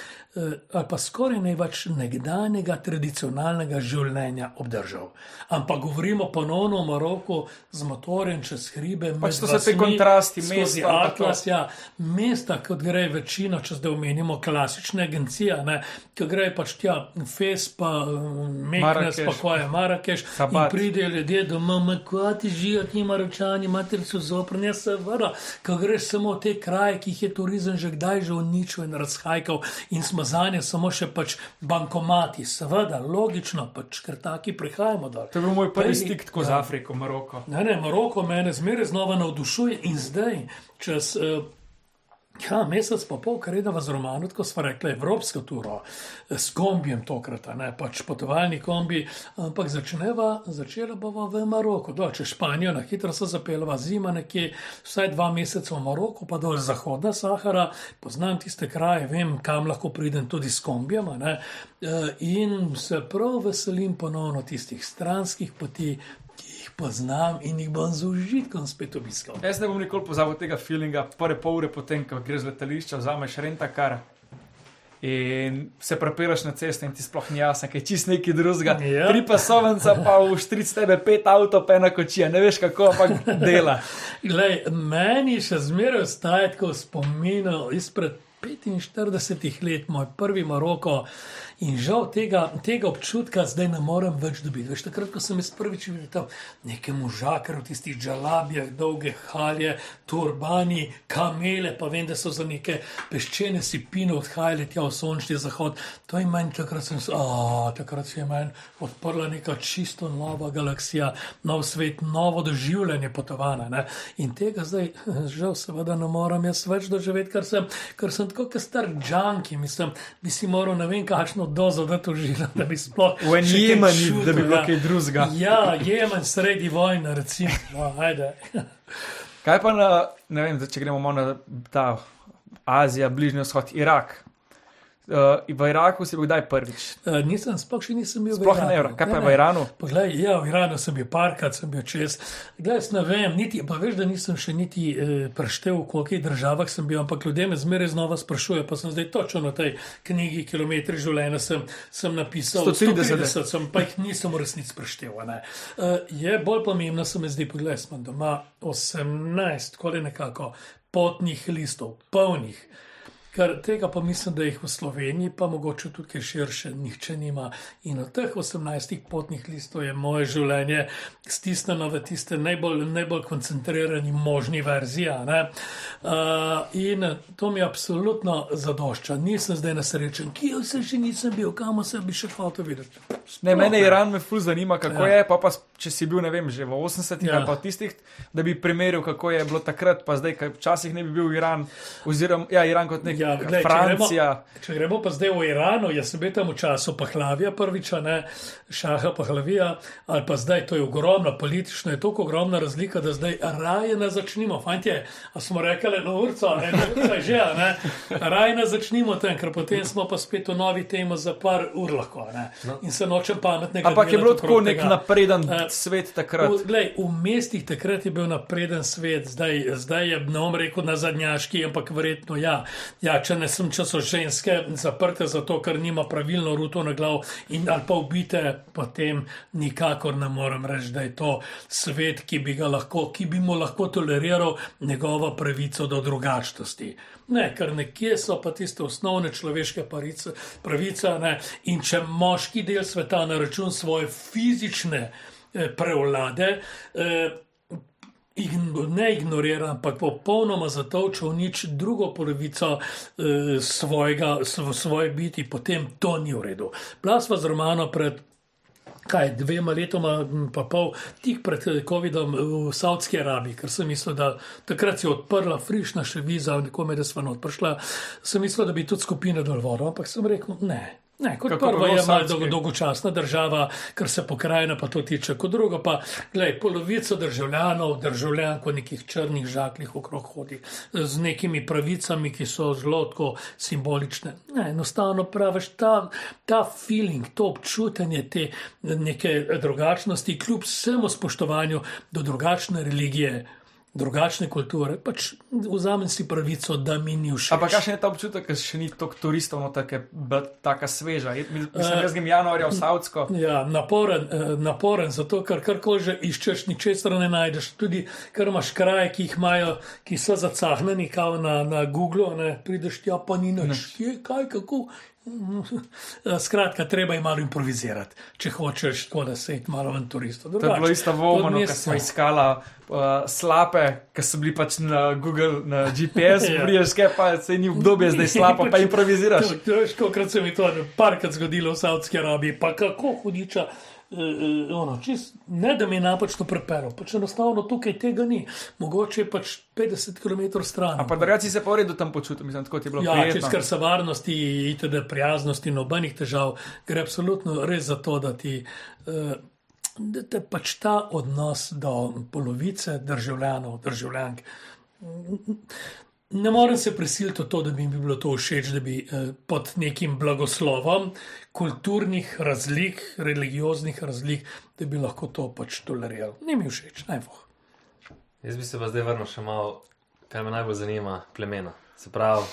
ali pa skoraj največ nekdanjega tradicionalnega življenja obdržal. Ampak govorimo ponovno o Maroku z motorjem čez hribe. Pač to so te vasmi, kontrasti, mesta, pa. Atlas, ja, mesta, kot gre večina, če zdaj omenimo klasične agencije, ne, ki gre pač tja, Fes, pa Meknes, Marakeš. pa ko je Marakeš, in Rabat. pridejo ljudje doma, kako ti živijo, ti maročani, mater so zoprne, seveda, ko greš samo v te kraje, ki jih je turizem že kdaj že uničil in razhajkal in smo za nje samo še pač bankomati, seveda, logično, pač, ker taki prihajamo dol. To je bil moj prvi stik tako z Afriko, Maroko. Ne, ne, Maroko me zmeraj znova navdušuje in zdaj, čez uh, ja, mesec pa pol, kar redava z Romano, tako smo rekli, evropsko turo, eh, s kombijem tokrat, ne pač potovalni kombi, ampak začneva, začela bova v Maroku, dol čez Španijo, na hitro se zapeljava zima nekje, vsaj dva meseca v Maroku, pa dol zahodna Sahara, poznam tiste kraje, vem, kam lahko pridem tudi s kombijem, eh, in se prav veselim ponovno tistih stranskih poti, poznam in jih bom z užitkom spet obiskal. Jaz ne bom nikoli pozabil tega feelinga, prve pol ure potem, ko greš z letališča, vzameš renta kar. In se prepiraš na cesto, in ti sploh ni jasno, kaj je čist neki drugega. Ja. Tri pasovnica, pa v štric tebe, pet avto, pa ena kočija, ne veš kako, ampak dela. Glej, meni še zmeraj ostaje tako spomin izpred 45 let, moj prvi Maroko. In žal tega, tega občutka zdaj ne morem več dobiti. Veš, takrat, ko sem jaz prvič videl tam neke možakare v tistih džalabijah, dolge halje, turbani, kamele, pa vem, da so za neke peščene sipine odhajali tja v sončni zahod. To je meni takrat, sem, s- a, takrat se je meni odprla neka čisto nova galaksija, nov svet, novo doživljanje potovanja. Ne? In tega zdaj, žal, seveda ne morem jaz več doživeti, ker sem, ker sem tako kot star džanki, mislim, bi si moral ne vem kakšno dozo da to živeti, da bi sploh. V en še kaj Jemeni, čutil, da bi bilo ja. kaj drugega. Ja, Jemen sredi vojne, recimo. No, ajde. Kaj pa na, ne vem, če gremo malo na ta Azija, Bližnji vzhod, Irak. Uh, v Iraku si bil kdaj prvič? Uh, nisem, sploh še nisem bil Sploh v ne, Iranu. kaj pa je v Iranu? Poglej, ja, v Iranu sem bil parkrat, sem bil čez. Glej, ne vem, niti, pa veš, da nisem še niti eh, preštel, v kolikih državah sem bil, ampak ljudje me zmeraj znova sprašujejo, pa sem zdaj točno na tej knjigi Kilometri življenja sem, sem napisal 130. 130, sem, pa jih nisem v resnici preštel. Uh, je bolj pomembno, se mi zdi, poglej, smo doma 18, koli nekako potnih listov, polnih. Ker tega pa mislim, da jih v Sloveniji, pa mogoče tudi širše, nihče nima. In od teh 18 potnih listov je moje življenje stisnjeno v tiste najbolj, najbolj koncentrirani možni verziji. ne. Uh, in to mi absolutno zadošča. Nisem zdaj nesrečen, kje vse še nisem bil, kam se bi še hotel videti. Ne, Sploh mene Iran me ful zanima, kako Ja. je, pa, pa če si bil, ne vem, že v 80-ih Ja. ali pa tistih, da bi primerjal, kako je bilo takrat, pa zdaj, kaj včasih ne bi bil Iran, oziroma ja, Iran kot nek Ja, glej, Francija. Če gremo, če gremo pa zdaj v Iranu, jaz sem bil tam v času Pahlavija, prvič, a ne šaha Pahlavija, ali pa zdaj to je ogromna politična, je tako ogromna razlika, da zdaj raje ne začnimo. Fantje, a smo rekli, no, urco, ne, urca je že, ne. Raje ne začnimo tam, ker potem smo pa spet v novi temi za par ur lahko, ne. In se nočem pametnega. Ampak je bilo tako nek tega. napreden Eh, svet takrat. V, glej, v mestih takrat je bil napreden svet, zdaj, zdaj je ne bom rekel na zadnjaški, ampak verjetno ja. ja če ne sem, če so ženske zaprte zato, ker nima pravilno ruto na glav in ali pa ubite, potem nikakor ne morem reči, da je to svet, ki bi, lahko, ki bi mu lahko toleriral njegovo pravico do drugačnosti. Ne, ker nekje so pa tiste osnovne človeške pravice, pravice ne, in če moški del sveta na račun svoje fizične eh, prevlade, eh, ne ignorira, ampak popolnoma zatovča v nič drugo polovico eh, svojega, svo, svoje biti, potem to ni v redu. Plasva z Romano pred. Kaj, dvema letoma, pa pol, tik pred eh, COVID-om v Saudski Arabiji, ker sem mislil, da takrat si odprla frišna še viza, nekome, da smo not prišla, sem mislil, da bi tudi skupina dol vodo, ampak sem rekel, ne. Ne, kot Kako prvo je malo dolgo, dolgočasna država, ker se pokrajina pa to tiče, kot drugo pa, gledaj, polovico državljanov, državljanko nekih črnih žaklih okrog hodi z nekimi pravicami, ki so zelo tako simbolične. Ne, enostavno praviš, ta, ta feeling, to občutenje te neke drugačnosti, kljub vsemu spoštovanju do drugačne religije. Drugačne kulture, pač vzamem si pravico, da mi ni všeč. Ampak kakšen je ta občutek, ker še ni toliko turistov, no, tako taka sveža. Je- Mislim, jaz grem januarja v Saudsko. Ja, naporen, eh, naporen, zato ker karkoli že iščeš, ničesar ne najdeš. Tudi, ker imaš kraje, ki jih imajo, ki so zacahneni, kao na, na Google, ne, prideš tja, pa ni nič, kje, kaj, kako. Skratka, treba je malo improvizirati, če hočeš tako, da se jih malo ven turistov. To je bilo isto v Omanu, ko smo iskali uh, slape, ki so bili pač na Google, na GPS, Ja. priješ kaj, pa se ni obdobje, zdaj slapa, pa improviziraš. Kot se mi to je parkrat zgodilo v Saudski Arabiji, pa kako hudiča. Uh, uh, ono, čist, ne da mi je napačno prepelo, pač enostavno tukaj tega ni. Mogoče je pač 50 km stran. A pa drugače si se pa v redu tam počutil, mislim, tako je bilo Ja, prijetno. čez kar se varnosti, itd. prijaznosti, nobenih težav, gre absolutno res za to, da ti. Uh, Da te pač ta odnos do polovice državljanov, državljank. Ne morem se prisiliti v to, da bi mi bilo to všeč, da bi eh, pod nekim blagoslovom kulturnih razlik, religioznih razlik, da bi lahko to pač toleriral. Ni mi všeč, najvoh. Jaz bi se pa zdaj vrnil še malo, kar me najbolj zanima, plemena. Se pravi,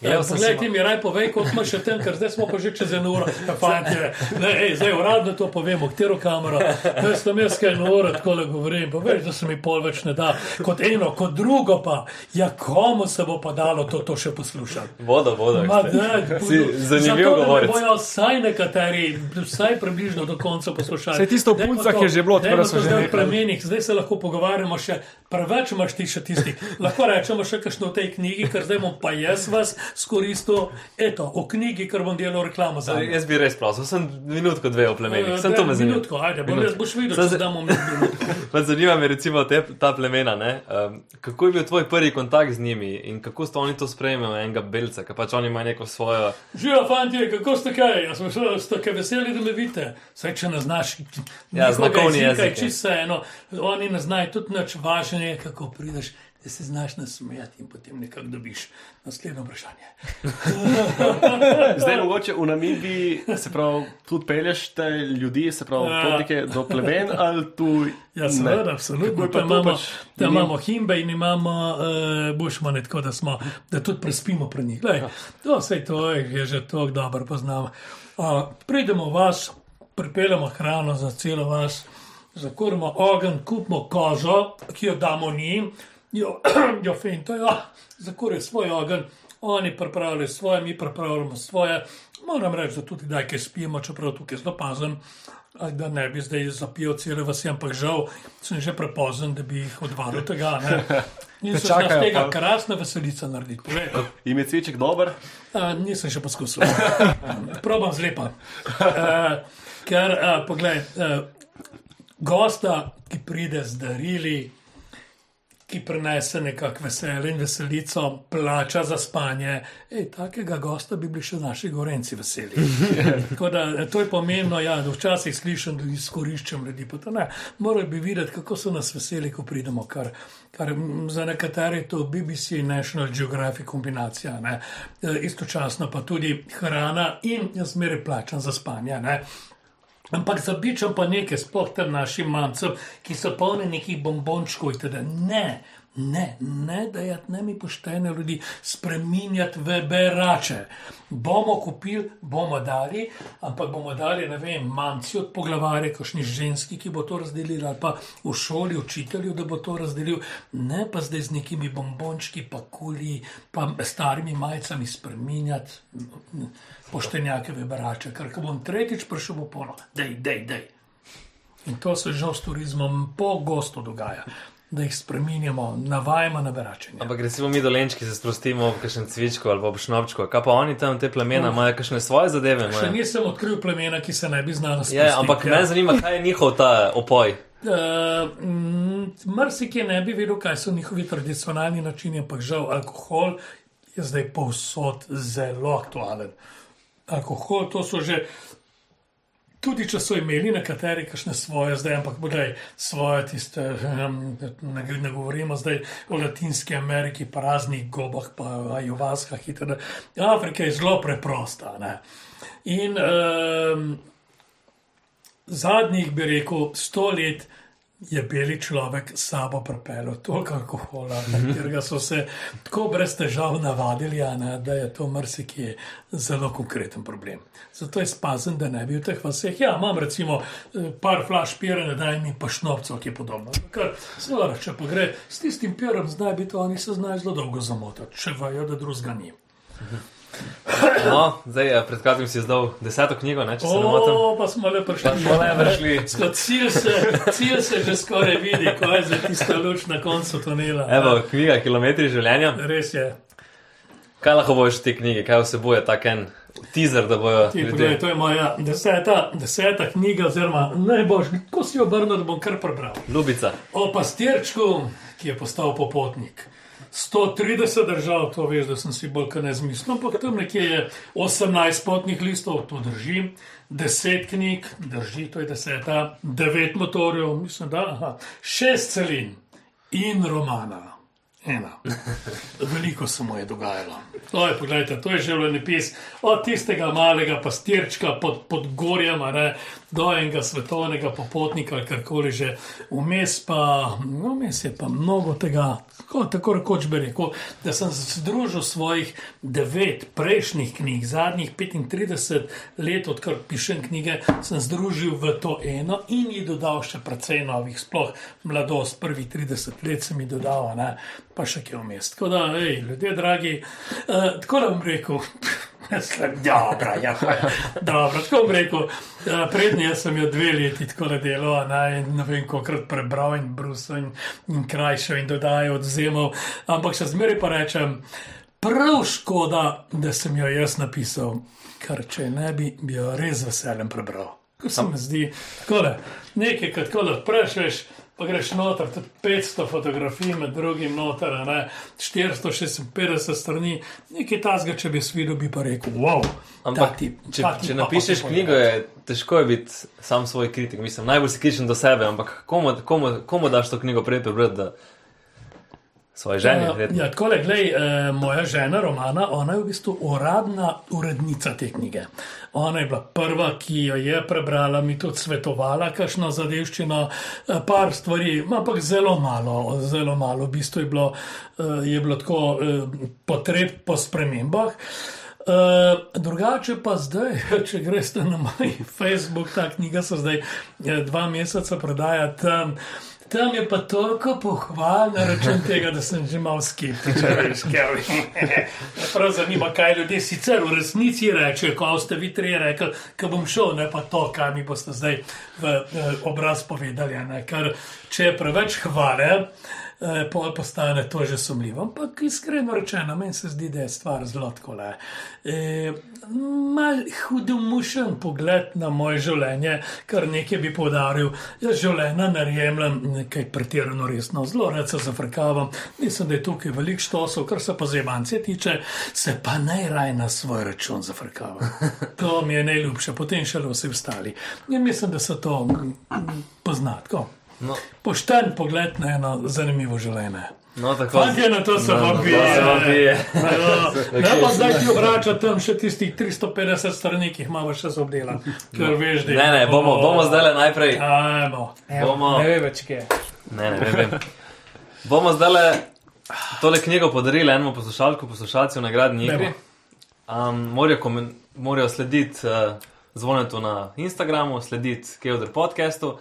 gledal sem Poglej, ti mi raj povej, koliko imaš še tam, ker zdaj smo pa že čez eno uro. Ja, fantje, ne, ej, zdaj uradno to povemo, katero kamero. Jaz sem jaz kaj eno uro tako le govorim, pa veš, da se mi pol več ne da. Kot eno, kot drugo pa, ja, komu se bo pa dalo to, to še poslušati. Vodo, vodo. Ma, da, Si zanimiv zato, da me govorec. bojo vsaj nekateri, vsaj približno do konca poslušali. Saj tisto v puncah je že bilo, tako da so že zdaj plemenih, zdaj se lahko pogovarjamo še, preveč imaš ti še tistih. Lahko rečemo še kakšno v tej knjigi, ker zdaj bom pa jaz vas skoristil, eto, o knjigi, ker bom delal reklamo za njo. Jaz bi res prosil, sem minutko dve v plemenih, sem Eh, to me zanima. Minutko, ajde, bom jaz boš videl, Sem če se- damo minutko. Pa zanima me recimo te, ta plemena. ne, Um, kako je bil tvoj prvi kontakt z njimi in kako sta oni to sprejemali, enega belca, ker pač oni imajo neko svojo. Živijo, fanti, kako ste kaj? Jaz sem šel, ste kaj veseli, da me vidite. Saj, če ne znaš, Ja, njihovega znakovni jezik, ja. čisto eno. Oni ne znajo tudi nič, važno je, kako prideš, da se znaš nasmejati in potem nekako dobiš naslednje vprašanje. Zdaj, mogoče v Namibiji, se pravi, tudi pelješ te ljudi, se pravi, Ja. potnike do plemen, ali tu. Ja, seveda, absolutno. Tam imamo, pač tam njim- imamo himbe in imamo uh, bušmane, tako da, smo, da tudi prespimo pri njih. Lej, to vse to je, je že tako dobro poznamo. Uh, pridemo v vas, pripeljemo hrano za celo vas, zakurimo ogenj, kupimo kožo, ki jo damo njim, jo, jo fintajo, zakurijo svoj ogenj. Oni pripravljajo svoje, mi pripravljamo svoje. Moram reči, da tudi daj, kaj spijemo, čeprav tukaj zelo pazim, a da ne bi zdaj zapil cele vasi, ampak žal sem že prepozen, da bi jih odvalil tega. ne. In se čakajo z tega pa. krasna veselica narediti. Povej. Im je cviček dober, A, nisem še poskusil. Probam zlepa. Uh, ker, uh, poglej, uh, gosta, ki pride z darili, ki prenese nekako veselje in veselico, plača za spanje. Ej, takega gosta bi bili še naši gorenci veseli. Tako da eh, to je pomembno, ja, včasih slišim, da izkoriščam ljudi. pa to Ne, morali bi videti, kako so nas veseli, ko pridemo. Kar, kar za nekatere je to BBC in National Geographic kombinacija. Ne. E, Istočasno pa tudi hrana in jaz zmeraj plačam za spanje. Ne. Ampak zabičam pa nekaj, sploh tem našim mamcem, ki so polni nekih bombončkov. itd. Ne, ne, ne, da je ne mi poštene ljudi spreminjati v berače. Bomo kupili, bomo dali, ampak bomo dali, ne vem, mamci od poglavarja, kakšni ženski, ki bo to razdelili, ali pa v šoli učitelju, da bo to razdelil, ne pa zdaj z nekimi bombončki, pa kuli, pa starimi majicami spreminjati poštenjake v berače, ker ko bom tretjič prišel, bo polno, dej, dej, dej. In to se žal s turizmom pogosto dogaja, da jih spremenjamo, navajamo na beračenje. Ampak recimo mi dolenčki se sprostimo v kakšen cvičku ali v šnopčku, kaj pa oni tam te plemena imajo kakšne svoje zadeve. Še imajo? nisem odkril plemena, ki se ne bi znala spustiti. Ja, ampak mene zanima, kaj je njihov ta opoj. Uh, Mrzikje ne bi vedel, kaj so njihovi tradicionalni načini, ampak žal alkohol je zdaj povsod zelo aktualen. Alkohol, to so že. Tudi če so imeli nekateri kakšne svoje, zdaj, ampak bodaj svoje, tiste, um, ne, ne govorimo zdaj o Latinski Ameriki, pa raznih gobah, pa ajuvaskah itd. Afrika je zelo preprosta. Ne? In um, zadnjih, bi rekel, sto let je beli človek sabo pripeljal toliko alkohola, ker so se tako brez težav navadili, ne, da je to marsikje zelo konkreten problem. Zato je spazen, da ne bi v teh vseh. Ja, imam recimo eh, par flaš pira, ne daj mi pa šnopcev, ki je podobno. Ker, seveda, če pa gre s tistim pirom, zdaj bi to oni se znajo zelo dolgo zamotati, če vajo, da drugega ni. No, zdaj, eh, pred kratkim si izdal deseto knjigo, ne, če se ne motim. O, pa smo le prišli. Smo le prišli. Cilj se, cilj se že skoraj vidi, ko je za tista luč na koncu tunela. Evo, knjiga Kilometri življenja. Res je. Kaj lahko boš te knjige, kaj vsebuje tak en teaser, da bojo Ti, ljudje. poglej, to je moja deseta, deseta knjiga, oziroma najboljša, ko si jo obrnil, bom kar prebral. Ljubica. O pastirčku, ki je postal popotnik. 130 držav, to veš, da sem si bolj kaj ne zmislil, ampak tam nekje je 18 potnih listov, to drži, 10 knjig, drži, to je deseta, 9 motorjev, mislim, da, aha, 6 celin in romana. Ena. Veliko se mu je dogajalo. To je, poglejte, to je življenjepis od tistega malega pastirčka pod, pod gorjem, do enega svetovnega popotnika ali karkoli že. Vmes pa, no, vmes je pa mnogo tega, tako, tako rekoč bi rekel, da sem združil svojih devet prejšnjih knjig, zadnjih 35 let, odkar pišem knjige, sem združil v to eno in ji dodal še precej novih, sploh mladost, prvih 30 let sem ji dodal, ne, pa še kje vmes. Tako da, hej, ljudje dragi, uh, tako da bom rekel. Dobro, ja, dobro, tako bom rekel. Uh, Prednje sem jo dve leti tako delal, ne, ne vem, kolikrat prebral in brusel in, in krajšal in dodajal, odzemal. Ampak še zmeraj pa rečem, prav škoda, da sem jo jaz napisal, ker če ne bi, bi jo res veseljem prebral. Ko se mi zdi, tako da nekaj, kot tako da prešeš. Pa greš noter, tudi 500 fotografij, med drugim noter, ne 456 strani, nekaj tasga, če bi svidel, bi pa rekel, wow. Ampak, tip, če, tip če napišeš knjigo, je težko je biti sam svoj kritik. Mislim, najbolj si kritičen do sebe, ampak komu, komu, komu daš to knjigo prej prebrati, svoje? Ja, verjetno? ja, tako le, gledaj, eh, moja žena Romana, ona je v bistvu uradna urednica te knjige. Ona je bila prva, ki jo je prebrala, mi tudi svetovala, kakšno zadevščino, eh, par stvari, ampak zelo malo, zelo malo. V bistvu je bilo, eh, je bilo tako eh, potreb po spremembah. Uh, drugače pa zdaj, če greš na moj Facebook, ta knjiga se zdaj dva meseca prodaja tam. Tam je pa toliko pohval na račun tega, da sem že malo skeptičen. veš, ker me Prav zanima, kaj ljudje sicer v resnici rečejo, ko ste vi tri rekli, da bom šel, ne pa to, kaj mi boste zdaj v eh, obraz povedali. ne. Ker če je preveč hvale, eh, pol postane to že sumljivo. Ampak iskreno rečeno, meni se zdi, da je stvar zelo tako le. E, mal hudomušen pogled na moje življenje, kar nekaj bi povdaril. Jaz življenja ne jemljem nekaj pretirano resno, zelo rad se zafrkavam. Mislim, da je tukaj veliko štosov, kar se pa zebance tiče, se pa najraj na svoj račun zafrkavam. To mi je najljubše, potem še vsi ostali. In mislim, da se to mm, pozna. tako. No, Pošten pogled na eno zanimivo življenje. no tako. Fantje na to se vam To se vam pije. Ne pa zdaj ti obrača tam še tistih 350 strani, ki jih imamo še zobdelan. Ker veš, da Ne, ne, bomo, bomo zdaj najprej. Ajmo. Bomo, Ne ve več, kje je. ne, ne, ne vem. Bomo zdaj tole knjigo podarili enemu poslušalku, poslušalcu v nagradni igri. Um, morajo, komen- morajo slediti uh, zvonetu na Instagramu, slediti Kevder podcastu,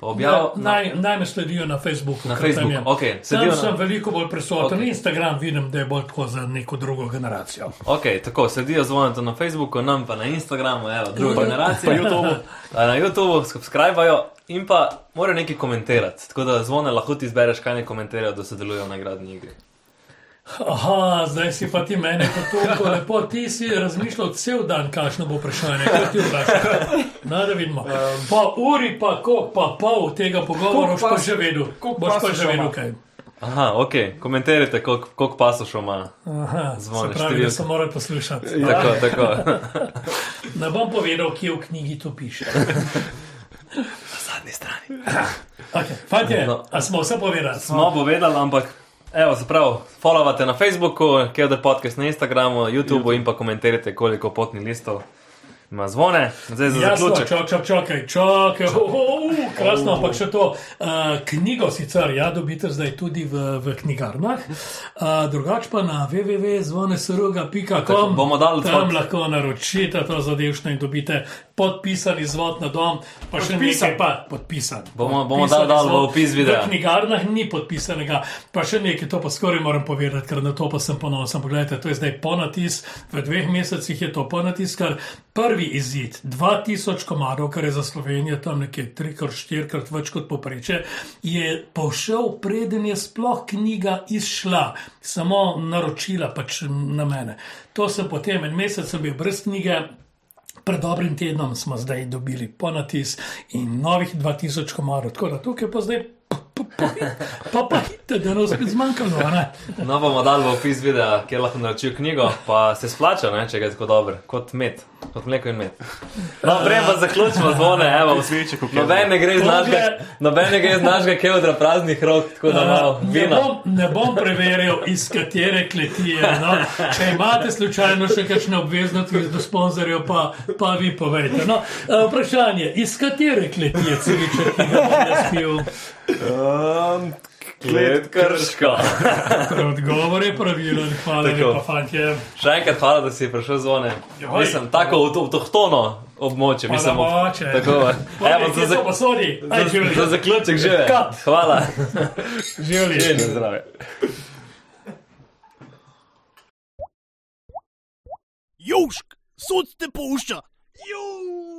Ja, objaviti. naj, naj me sledijo na Facebooku. Na Facebooku, je- okej, Tam sledijo na- sem veliko bolj prisoten. Okej. Instagram vidim, da je bolj tako za neko drugo generacijo. Ok, tako sledijo zvonetu na Facebooku, nam pa na Instagramu, evo, druga Pa- generacija. pa YouTubeu. A Na YouTubu subscribajo in pa morajo nekaj komentirati. Tako da zvone lahko ti izbereš, kaj ne komentirajo, da sodelujo v nagradni igri. Aha, zdaj si pa ti meni tako lepo. Ti si razmišljal cel dan, kakšno bo vprašanje. Kaj ti vprašaš? No, da vidimo. Pa uri, pa koliko, pa pol tega pogovora boš pa že vedel. Boš pa že vedel kaj. Aha, ok, komentirajte, koliko kolik pasošov ima. Aha, Zvone, se pravi, da številke. se mora poslušati. Tako, tako. Ne bom povedal, kje v knjigi to piše. Na zadnji strani. Okay, fantje, No. a smo vse povedali? Smo povedali, ampak. Evo, se pravi, followate na Facebooku, Kevder podcast na Instagramu, YouTubu in pa komentirajte, koliko potnih listov ima zvone, zdaj za Jasno, zaključek. čakaj, čakaj, čakaj, čakaj, krasno, ampak še to. Uh, knjigo sicer, ja, dobite zdaj tudi v, v knjigarnah, uh, drugače pa na www.zvonesruga.com bomo dali tam odhod. lahko naročite to zadevšno in dobite podpisan izvod na dom, pa še Podpisan. nekaj, pa podpisan. Bomo- bomo dali dol v opis videa. V knjigarnah ni podpisanega, pa še nekaj, to pa skoraj moram povedati, ker na to pa sem ponosen. Poglejte, to je zdaj ponatis, v dveh mesecih je to ponatis, kar prvi izid, 2000 komadov, kar je za Slovenijo tam nekje trikrat, štirikrat več kot popreče, je pošel, preden je sploh knjiga izšla, samo naročila pač na mene. To sem potem en mesec sem bil brez knjige. Pred dobrim tednom smo zdaj dobili ponatis in novih 2000 komarov, tako da tukaj pa zdaj. Pa pa, hite, da nas spet zmanjkalo? No, bomo dali v opis videa, kjer lahko naročijo knjigo, pa se splača, ne, če ga je tako dober, kot med, kot mleko in med. No, prej pa zaključimo zvone, evo, v kjer- noben ne gre iz našega, noben ne gre iz našega kevdra praznih rok, tako da malo Ne vina. bom, ne bom preveril, iz katere kleti je. No. Če imate slučajno še kakšne obveznosti do sponzorjev, pa, pa vi povejte. No. eh, Vprašanje, iz katere kleti je cviček, ki ga bom jaz pil? Um, Klet krško. Odgovor je pravilen, hvala lepa, fantje. Še enkrat hvala, da si prišel zvone. Joj. Mislim, tako avto- avtohtono območje, mislim, ob- tako. Evo, za, za, posodi, aj za, za živeli. zaključek že. Hvala. Živeli. Zdravo. Južk, sod te pušča. Južk.